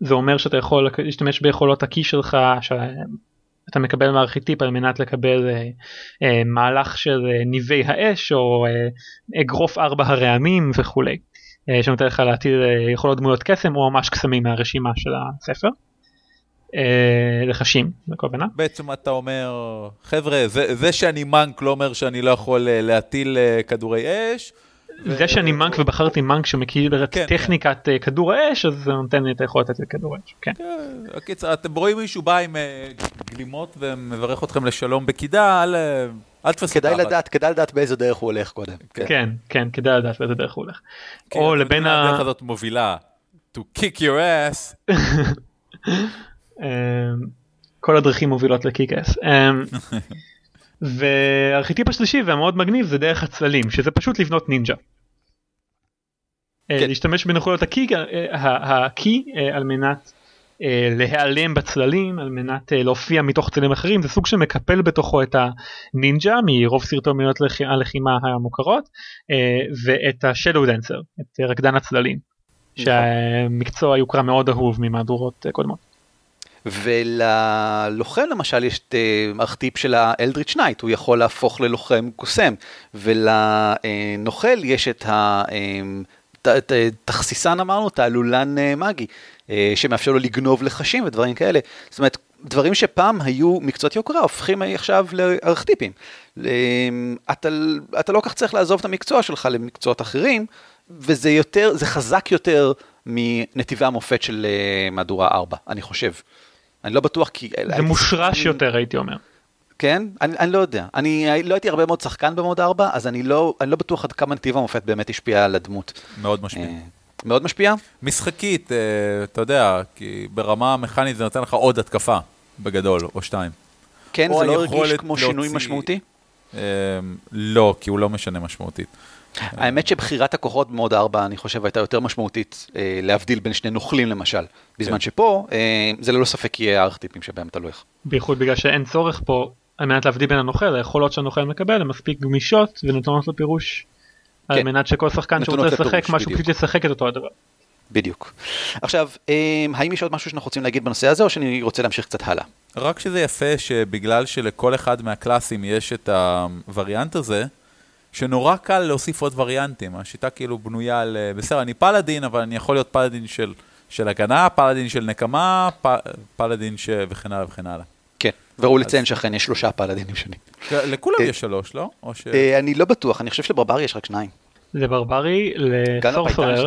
זה אומר שאתה יכול להשתמש ביכולות הקי שלך שאתה מקבל מארכיטיפ על מנת לקבל אה, אה, מהלך של אה, ניבי האש או אה, אגרוף ארבע הרעמים וכולי אה, שנותן לך להטיל אה, יכולות דמויות קסם או ממש קסמים מהרשימה של הספר. אה, לחשים בכוונה. בעצם אתה אומר, חבר'ה, זה, זה שאני מנק לא אומר שאני לא יכול להטיל כדורי אש. זה שאני מנק ובחרתי מנק שמכיר את כן, טכניקת אה, כדור האש אז זה נותן לי את היכולת לתת כדור האש. כן. כן, הקיצר, אתם רואים מישהו בא עם אה, גלימות ומברך אתכם לשלום בקידה, אל, אה, אל תפסו כדאי. לדעת, כדאי לדעת באיזה דרך הוא הולך קודם. כן כן כדאי לדעת באיזה דרך הוא הולך. או לבין ה... הדרך הזאת מובילה to kick your ass. אמ, כל הדרכים מובילות לקיקס. אמ, והארכיטיפ השלישי והמאוד מגניב זה דרך הצללים שזה פשוט לבנות נינג'ה. אה, כן. להשתמש בנכויות הקי, אה, הקי אה, על מנת אה, להיעלם בצללים על מנת אה, להופיע מתוך צללים אחרים זה סוג שמקפל בתוכו את הנינג'ה מרוב סרטוניות לח- הלחימה המוכרות אה, ואת ה shadow dancer את רקדן הצללים. נכון. שהמקצוע יוקרה מאוד אהוב ממהדורות אה, קודמות. וללוחם למשל יש את אה, ארכיטיפ של ה eldritch knight, הוא יכול להפוך ללוחם קוסם, ולנוכל יש את ה... אה, אמרנו, תעלולן אה, מגי, אה, שמאפשר לו לגנוב לחשים ודברים כאלה. זאת אומרת, דברים שפעם היו מקצועות יוקרה, הופכים עכשיו לארכיטיפים. אה, אתה, אתה לא כך צריך לעזוב את המקצוע שלך למקצועות אחרים, וזה יותר, זה חזק יותר מנתיבי המופת של אה, מהדורה 4, אני חושב. אני לא בטוח כי... זה מושרש יותר הייתי אומר. כן? אני, אני לא יודע. אני לא הייתי הרבה מאוד שחקן במוד 4, אז אני לא, אני לא בטוח עד כמה נתיב המופת באמת השפיע על הדמות. מאוד משפיע. אה, מאוד משפיע? משחקית, אה, אתה יודע, כי ברמה מכנית זה נותן לך עוד התקפה, בגדול, או שתיים. כן, או זה לא הרגיש כמו שינוי להוציא- משמעותי? אה, לא, כי הוא לא משנה משמעותית. האמת שבחירת הכוחות במוד 4, אני חושב, הייתה יותר משמעותית, אה, להבדיל בין שני נוכלים למשל. בזמן כן. שפה, אה, זה ללא ספק יהיה הארכטיפים שבהם תלוי איך. בייחוד בגלל שאין צורך פה על מנת להבדיל בין הנוכל היכולות שהנוכל מקבל הן מספיק גמישות ונתונות לפירוש. על כן. מנת שכל שחקן שרוצה לשחק משהו. פשוט ישחק את אותו הדבר. בדיוק. עכשיו, אה, האם יש עוד משהו שאנחנו רוצים להגיד בנושא הזה, או שאני רוצה להמשיך קצת הלאה? רק שזה יפה שבגלל שלכל אחד מהקלאסים יש את הווריאנט הזה, שנורא קל להוסיף עוד וריאנטים. השיטה כאילו בנויה על, אה, בסדר, אני פלאדין, אבל אני יכול להיות פלאדין של, של הגנה, פלאדין של נקמה, פ, פלאדין ש... וכן הלאה וכן הלאה. כן, וראוי לציין שאכן יש שלושה פלאדינים שונים. לכולם אה, יש שלוש, לא? או ש... אה, אני לא בטוח, אני חושב שלברברי יש רק שניים. זה ברברי לסורסורר.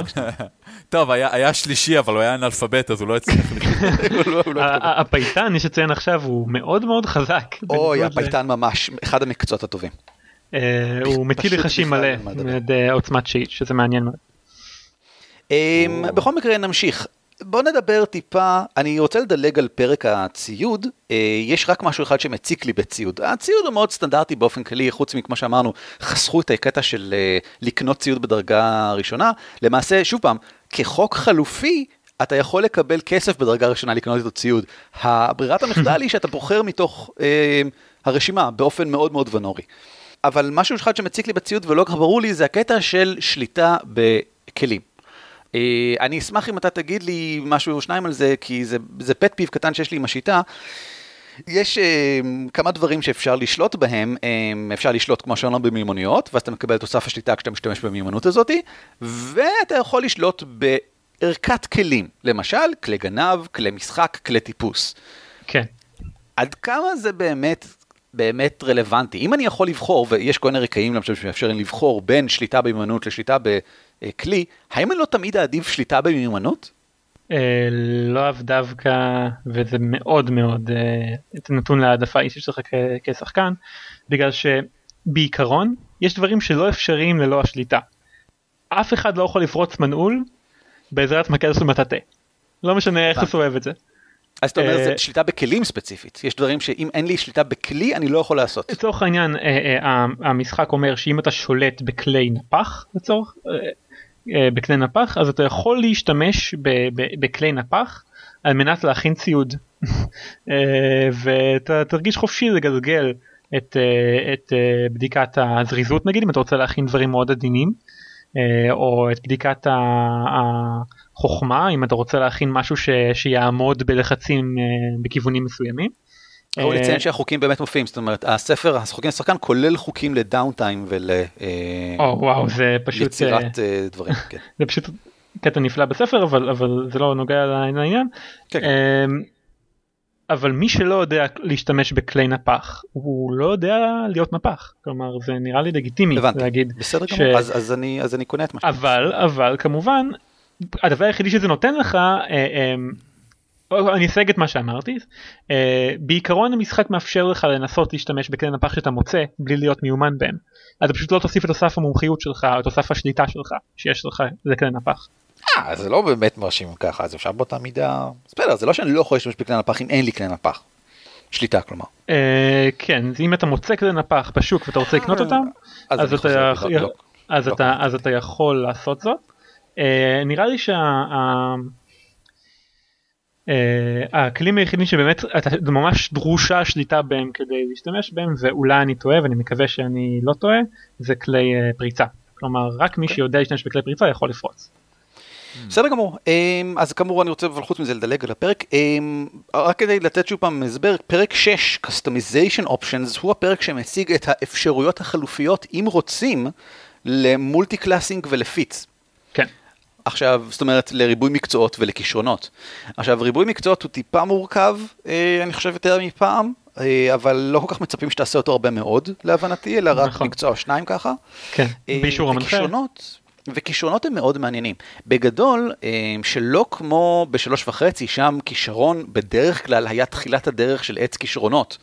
טוב, היה, היה שלישי, אבל הוא היה אנאלפבית, אז הוא לא הצליח לא- לא הפייטן יש לציין עכשיו הוא מאוד מאוד חזק. אוי, הפייטן ממש, אחד המקצועות הטובים. אה, הוא מטיל בכלל מלא מה לדבר. מעוצמת שיט שזה מעניין מאוד. אמ, בכל מקרה נמשיך. בוא נדבר טיפה, אני רוצה לדלג על פרק הציוד, אה, יש רק משהו אחד שמציק לי בציוד. הציוד הוא מאוד סטנדרטי באופן כללי, חוץ מכמו שאמרנו, חסכו את הקטע של אה, לקנות ציוד בדרגה ראשונה. למעשה, שוב פעם, כחוק חלופי, אתה יכול לקבל כסף בדרגה ראשונה לקנות איתו ציוד. הברירת המחדל היא שאתה בוחר מתוך אה, הרשימה באופן מאוד מאוד ונורי. אבל משהו אחד שמציק לי בציוד ולא כך ברור לי זה הקטע של שליטה בכלים. אה, אני אשמח אם אתה תגיד לי משהו או שניים על זה, כי זה, זה פט פיו קטן שיש לי עם השיטה. יש אה, כמה דברים שאפשר לשלוט בהם, אה, אפשר לשלוט כמו שאמרנו במיומנויות, ואז אתה מקבל תוסף השליטה כשאתה משתמש במיומנות הזאת, ואתה יכול לשלוט בערכת כלים, למשל כלי גנב, כלי משחק, כלי טיפוס. כן. עד כמה זה באמת, באמת רלוונטי? אם אני יכול לבחור, ויש כל מיני רקעים למשל שמאפשרים לבחור בין שליטה במיומנות לשליטה בכלי, האם אני לא תמיד אעדיף שליטה במיומנות? אה, לאו דווקא וזה מאוד מאוד אה, נתון להעדפה אישית שלך כשחקן בגלל שבעיקרון יש דברים שלא אפשריים ללא השליטה. אף אחד לא יכול לפרוץ מנעול בעזרת מקל של מטאטא. לא משנה איך. אתה אוהב את זה. אז אתה אומר, אה, זה שליטה בכלים ספציפית. יש דברים שאם אין לי שליטה בכלי, אני לא יכול לעשות. לצורך העניין אה, אה, המשחק אומר שאם אתה שולט בכלי נפח לצורך אה, אה, בכלי נפח אז אתה יכול להשתמש בכלי נפח על מנת להכין ציוד אה, ואתה תרגיש חופשי לגלגל את, אה, את אה, בדיקת הזריזות נגיד אם אתה רוצה להכין דברים מאוד עדינים אה, או את בדיקת החוכמה אם אתה רוצה להכין משהו ש, שיעמוד בלחצים אה, בכיוונים מסוימים. ראוי אה, לציין שהחוקים באמת מופיעים, זאת אומרת, הספר, החוקים לשחקן כולל חוקים לדאונטיים או וואו זה פשוט אה, אה, דברים. כן. זה פשוט קטע נפלא בספר אבל אבל זה לא נוגע לעניין. כן, כן. אבל מי שלא יודע להשתמש בכלי נפח הוא לא יודע להיות נפח כלומר זה נראה לי לגיטימי הבנתי. להגיד בסדר ש- גמור, אז אז אני אז אני קונה את מה אבל אבל כמובן הדבר היחידי שזה נותן לך אה, אמ, או, אני אסייג את מה שאמרתי אה, בעיקרון המשחק מאפשר לך לנסות להשתמש בכלי נפח שאתה מוצא בלי להיות מיומן בהם אתה פשוט לא תוסיף את תוסף המומחיות שלך או את תוסף השליטה שלך שיש לך לכלי נפח. אה, זה לא באמת מרשים ככה, אז אפשר באותה מידה... בסדר, זה לא שאני לא יכול להשתמש בכלי נפח אם אין לי כלי נפח. שליטה כלומר. אה, כן אם אתה מוצא כלי נפח בשוק ואתה רוצה לקנות אותם אז אתה יכול- לעשות זאת. אה, נראה לי שהכלים היחידים שבאמת אתה- ממש דרושה שליטה בהם כדי להשתמש בהם ואולי אני טועה ואני מקווה שאני לא טועה זה כלי אה, פריצה. כלומר רק מי שיודע להשתמש בכלי פריצה יכול לפרוץ. בסדר גמור, אמ, אז כאמור אני רוצה אבל חוץ מזה לדלג על הפרק, אמ, רק כדי לתת שוב פעם הסבר, פרק 6, Customization Options, הוא הפרק שמציג את האפשרויות החלופיות, אם רוצים, ל multiclassing ול feats. כן. עכשיו, זאת אומרת, לריבוי מקצועות ולכישרונות. עכשיו, ריבוי מקצועות הוא טיפה מורכב, אה, אני חושב יותר מפעם, אה, אבל לא כל כך מצפים שתעשה אותו הרבה מאוד, להבנתי, אלא רק נכון. מקצוע או שניים ככה. כן. אה, באישור המנחה. וכישרונות, וכישרונות הם מאוד מעניינים. בגדול, אה, שלא כמו בשלוש וחצי, שם כישרון בדרך כלל היה תחילת הדרך של עץ כישרונות.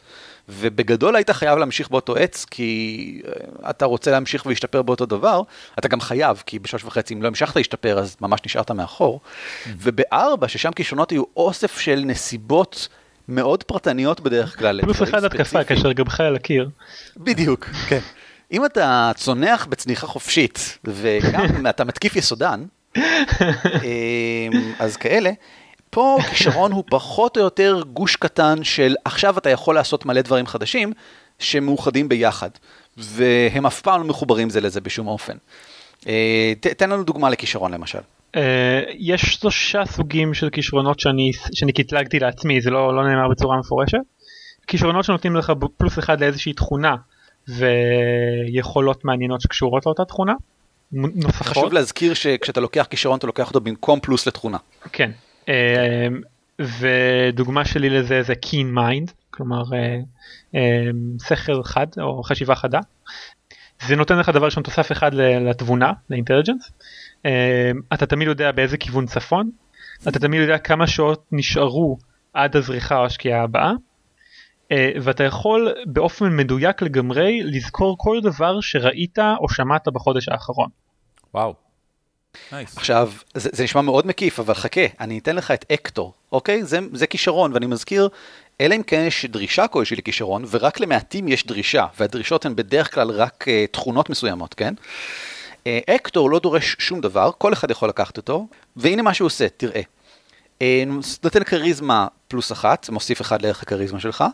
ובגדול היית חייב להמשיך באותו עץ, כי אה, אתה רוצה להמשיך ולהשתפר באותו דבר, אתה גם חייב, כי בשלוש וחצי אם לא המשכת להשתפר אז ממש נשארת מאחור. Mm-hmm. ובארבע, ששם כישרונות היו אוסף של נסיבות מאוד פרטניות בדרך כלל. פלוס אחד התקפה כאשר גבך על הקיר. בדיוק, כן. אם אתה צונח בצניחה חופשית, וגם אתה מתקיף יסודן, אמ, אז כאלה, פה כישרון הוא פחות או יותר גוש קטן של עכשיו אתה יכול לעשות מלא דברים חדשים שמאוחדים ביחד, והם אף פעם לא מחוברים זה לזה בשום אופן. אה, תן לנו דוגמה לכישרון למשל. Uh, יש שלושה סוגים של כישרונות שאני, שאני קטלגתי לעצמי, זה לא, לא נאמר בצורה מפורשת. כישרונות שנותנים לך פלוס אחד לאיזושהי תכונה ויכולות מעניינות שקשורות לאותה תכונה. נוספות. חשוב להזכיר שכשאתה לוקח כישרון אתה לוקח אותו במקום פלוס לתכונה. כן. אה, ודוגמה שלי לזה זה keen mind, כלומר אה, אה, שכל חד או חשיבה חדה. זה נותן לך דבר ראשון תוסף אחד לתבונה, לאינטליג'נס. אתה תמיד יודע באיזה כיוון צפון, אתה תמיד יודע כמה שעות נשארו עד הזריחה או השקיעה הבאה. ואתה יכול באופן מדויק לגמרי לזכור כל דבר שראית או שמעת בחודש האחרון. וואו. Nice. עכשיו, זה, זה נשמע מאוד מקיף, אבל חכה, אני אתן לך את אקטור, אוקיי? זה, זה כישרון, ואני מזכיר, אלא אם כן יש דרישה כלשהי לכישרון, ורק למעטים יש דרישה, והדרישות הן בדרך כלל רק uh, תכונות מסוימות, כן? Uh, אקטור לא דורש שום דבר, כל אחד יכול לקחת אותו, והנה מה שהוא עושה, תראה. Uh, נותן כריזמה פלוס אחת, מוסיף אחד לערך הכריזמה שלך.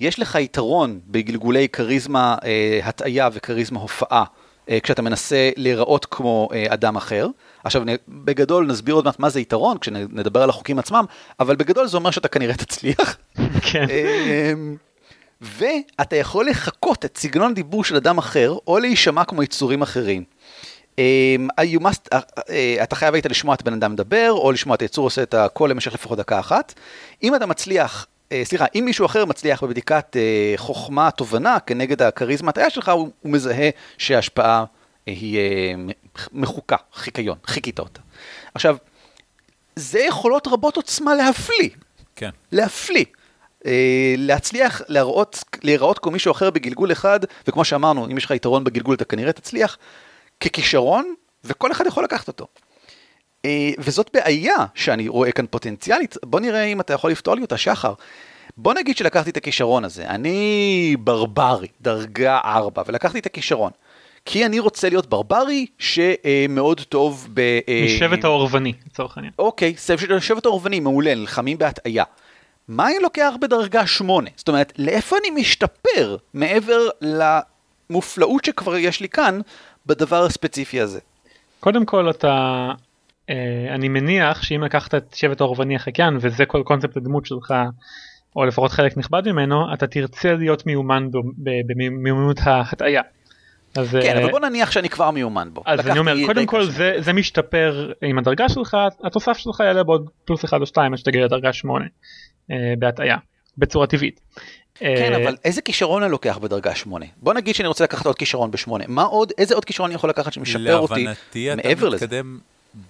יש לך יתרון בגלגולי כריזמה uh, הטעיה וכריזמה הופעה. כשאתה מנסה להיראות כמו אדם אחר. עכשיו, בגדול נסביר עוד מעט מה זה יתרון, כשנדבר על החוקים עצמם, אבל בגדול זה אומר שאתה כנראה תצליח. כן. אמ, ואתה יכול לחקות את סגנון דיבור של אדם אחר, או להישמע כמו יצורים אחרים. אמ, you must, אה, אה, אתה חייב היית לשמוע את בן אדם מדבר, או לשמוע את היצור עושה את הכל למשך לפחות דקה אחת. אם אתה מצליח, אה, סליחה, אם מישהו אחר מצליח בבדיקת חוכמה, תובנה, כנגד הכריזמה הטעיה שלך, הוא, הוא מזהה שההשפעה היא מחוקה, חיקיון, חיכית אותה. עכשיו, זה יכולות רבות עוצמה להפליא. כן. להפליא. אה, להצליח להראות, להיראות כמו מישהו אחר בגלגול אחד, וכמו שאמרנו, אם יש לך יתרון בגלגול אתה כנראה תצליח, ככישרון, וכל אחד יכול לקחת אותו. אה, וזאת בעיה שאני רואה כאן פוטנציאלית, בוא נראה אם אתה יכול לפתור לי אותה, שחר. בוא נגיד שלקחתי את הכישרון הזה, אני ברברי, דרגה 4, ולקחתי את הכישרון. כי אני רוצה להיות ברברי שמאוד טוב ב... אה, משבט האורבני, לצורך העניין. אוקיי, שבט האורבני, מעולה, נלחמים בהטעיה. מה אני לוקח בדרגה 8? זאת אומרת, לאיפה אני משתפר מעבר למופלאות שכבר יש לי כאן בדבר הספציפי הזה? קודם כל אתה, אה, אני מניח שאם לקחת את שבט האורבני החקיין וזה כל קונספט הדמות שלך, או לפחות חלק נכבד ממנו, אתה תרצה להיות מיומן במיומנות ההטעיה. אז, כן, אבל אה, בוא נניח שאני כבר מיומן בו. אז אני אומר, קודם כל זה, זה משתפר עם הדרגה שלך, התוסף שלך יעלה בעוד פלוס 1 או 2 עד שתגיע לדרגה 8 אה, בהטעיה, בצורה טבעית. כן, אה, אבל איזה כישרון אני לוקח בדרגה 8? בוא נגיד שאני רוצה לקחת עוד כישרון ב-8, מה עוד, איזה עוד כישרון אני יכול לקחת שמשפר אותי מעבר לזה? להבנתי אתה מתקדם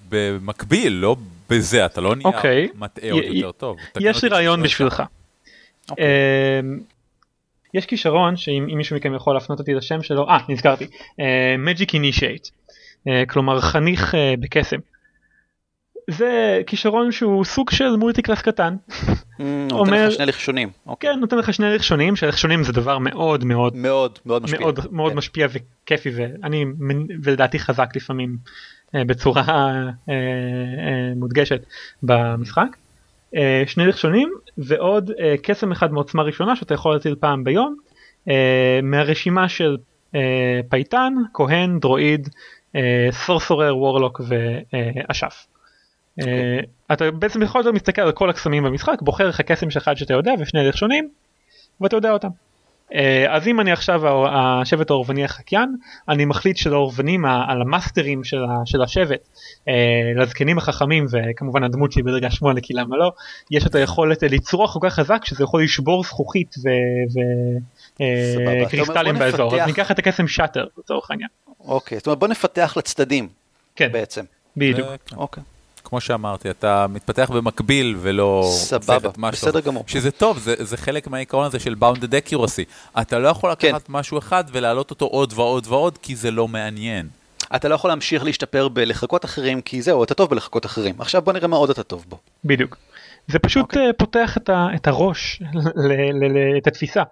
במקביל, לא בזה, אתה לא נהיה okay. אוקיי. מטעה עוד יותר טוב. יש לי רעיון בשבילך. Okay. אוקיי. יש כישרון שאם מישהו מכם יכול להפנות אותי לשם שלו, אה נזכרתי, uh, Magic Initiate, uh, כלומר חניך בקסם. זה כישרון שהוא סוג של מולטי קלאס קטן. Mm, נותן לך שני לחשונים. אוקיי. כן, נותן לך שני לחשונים, שלחשונים זה דבר מאוד מאוד מאוד מאוד משפיע, מאוד, מאוד כן. משפיע וכיפי ואני ולדעתי חזק לפעמים בצורה מודגשת במשחק. אה, שני נחשונים ועוד אה, קסם אחד מעוצמה ראשונה שאתה יכול להטיל פעם ביום אה, מהרשימה של פייטן, כהן, דרואיד, סורסורר, וורלוק ואשף. Okay. אוקיי. אתה בעצם יכול יותר מסתכל על כל הקסמים במשחק, בוחר לך קסם אחד שאתה יודע ושני נחשונים ואתה יודע אותם. אה, אז אם אני עכשיו השבט האורבני החקיין, אני מחליט שלאורבנים, על המאסטרים של, של השבט, אה, לזקנים החכמים, וכמובן הדמות שלי בדרגה 8 כי למה לא, יש את היכולת לצרוח כל כך חזק שזה יכול לשבור זכוכית וקריסטלים אה, באזור, אז ניקח את הקסם שאטר לצורך העניין. אוקיי, זאת אומרת בוא נפתח לצדדים כן, בעצם. בדיוק. אוקיי. כמו שאמרתי, אתה מתפתח במקביל ולא... סבבה, בסדר גמור. שזה טוב, זה, זה חלק מהעיקרון הזה של bounded accuracy. אתה לא יכול לקחת כן. משהו אחד ולהעלות אותו עוד ועוד ועוד, כי זה לא מעניין. אתה לא יכול להמשיך להשתפר בלחכות אחרים, כי זהו, אתה טוב בלחכות אחרים. עכשיו בוא נראה מה עוד אתה טוב בו. בדיוק. זה פשוט okay. אוקיי. פותח את, ה, את הראש, את התפיסה.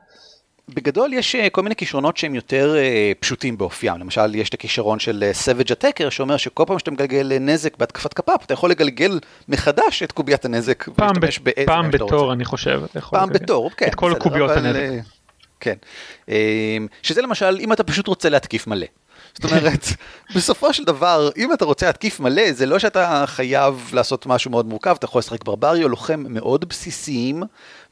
בגדול יש אה, כל מיני כישרונות שהם יותר uh, פשוטים באופיים, למשל יש את הכישרון של savage uh, attacker שאומר שכל פעם שאתה מגלגל נזק בהתקפת כפ"פ אתה יכול לגלגל מחדש את קוביית הנזק פעם, ב- פעם בתור אני חושב, פעם בתור, כן, את כל בסדר, קוביות אבל, הנזק. כן, שזה למשל אם אתה פשוט רוצה להתקיף מלא. זאת אומרת, בסופו של דבר, אם אתה רוצה להתקיף מלא, זה לא שאתה חייב לעשות משהו מאוד מורכב, אתה יכול לשחק ברברי או לוחם מאוד בסיסיים,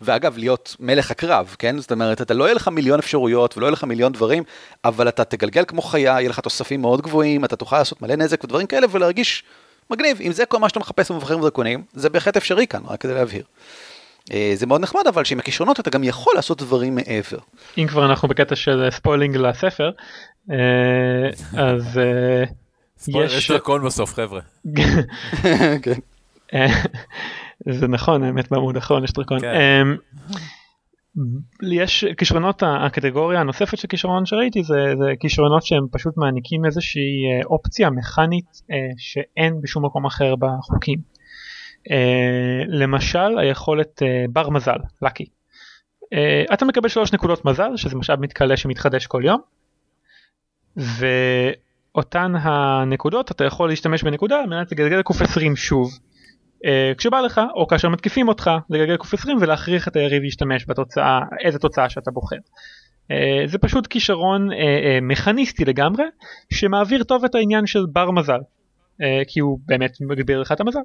ואגב, להיות מלך הקרב, כן? זאת אומרת, אתה לא יהיה לך מיליון אפשרויות ולא יהיה לך מיליון דברים, אבל אתה תגלגל כמו חיה, יהיה לך תוספים מאוד גבוהים, אתה תוכל לעשות מלא נזק ודברים כאלה ולהרגיש מגניב. אם זה כל מה שאתה מחפש במבחרים ודרקונים, זה בהחלט אפשרי כאן, רק כדי להבהיר. אה, זה מאוד נחמד אבל שעם הכישרונות אתה גם יכול לעשות דברים מעבר. אם כבר אנחנו בקטע של spoiling לספר אה, אז אה, יש דרקון בסוף חבר'ה. כן. זה נכון האמת בעמוד האחרון יש דרקון. כן. יש כישרונות הקטגוריה הנוספת של כישרון שראיתי זה, זה כישרונות שהם פשוט מעניקים איזושהי אופציה מכנית שאין בשום מקום אחר בחוקים. Uh, למשל היכולת uh, בר מזל, לקי. Uh, אתה מקבל שלוש נקודות מזל שזה משאב מתכלה שמתחדש כל יום. ואותן הנקודות אתה יכול להשתמש בנקודה על מנת לגלגל קוף 20 שוב. Uh, כשבא לך או כאשר מתקיפים אותך לגלגל קוף 20 ולהכריח את היריב להשתמש בתוצאה איזה תוצאה שאתה בוחר. Uh, זה פשוט כישרון uh, מכניסטי לגמרי שמעביר טוב את העניין של בר מזל כי הוא באמת מגביר לך את המזל.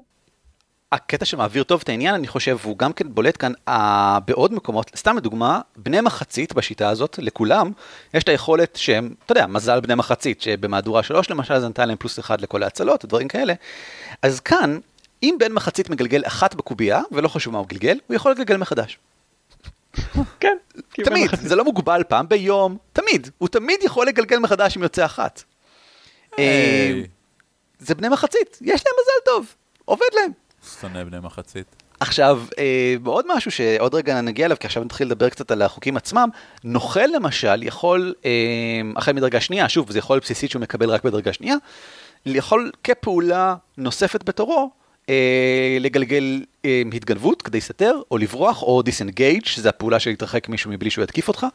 הקטע שמעביר טוב את העניין, אני חושב, הוא גם כן בולט כאן uh, בעוד מקומות, סתם לדוגמה, בני מחצית בשיטה הזאת, לכולם, יש את היכולת שהם, אתה יודע, מזל בני מחצית, שבמהדורה 3 למשל זה נתן להם פלוס אחד לכל ההצלות, דברים כאלה. אז כאן, אם בן מחצית מגלגל אחת בקובייה, ולא חשוב מה הוא גלגל, הוא יכול לגלגל מחדש. כן. תמיד, זה לא מוגבל פעם ביום, תמיד, הוא תמיד יכול לגלגל מחדש אם יוצא אחת. אה, זה בני מחצית, יש להם מזל טוב, עובד להם. שונא בני מחצית. עכשיו, אה, עוד משהו שעוד רגע נגיע אליו, כי עכשיו נתחיל לדבר קצת על החוקים עצמם, נוכל למשל יכול, אה, החל מדרגה שנייה, שוב, זה יכול בסיסית שהוא מקבל רק בדרגה שנייה, יכול כפעולה נוספת בתורו, אה, לגלגל התגנבות כדי סתר, או לברוח, או דיסנגייג', שזה הפעולה של להתרחק מישהו מבלי שהוא יתקיף אותך.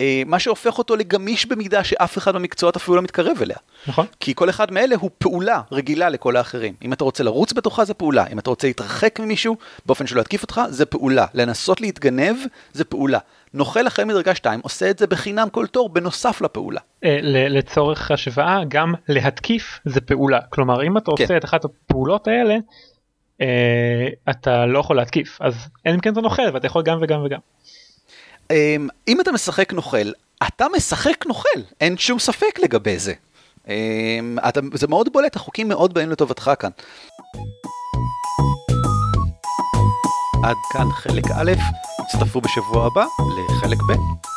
אה, מה שהופך אותו לגמיש במידה שאף אחד במקצועות אפילו לא מתקרב אליה. נכון. כי כל אחד מאלה הוא פעולה רגילה לכל האחרים. אם אתה רוצה לרוץ בתוכה זה פעולה, אם אתה רוצה להתרחק ממישהו באופן שלא יתקיף אותך זה פעולה, לנסות להתגנב זה פעולה. נוכל החל מדרגה 2 עושה את זה בחינם כל תור בנוסף לפעולה. אה, לצורך השוואה גם להתקיף זה פעולה, כלומר אם אתה כן. עושה את אחת הפעולות האלה אה, אתה לא יכול להתקיף אז אין אם כן אתה נוכל ואתה יכול גם וגם וגם. אמ, אם אתה משחק נוכל, אתה משחק נוכל, אין שום ספק לגבי זה. אמ, אתה, זה מאוד בולט, החוקים מאוד באים לטובתך כאן. עד כאן חלק א', הצטרפו בשבוע הבא לחלק ב'.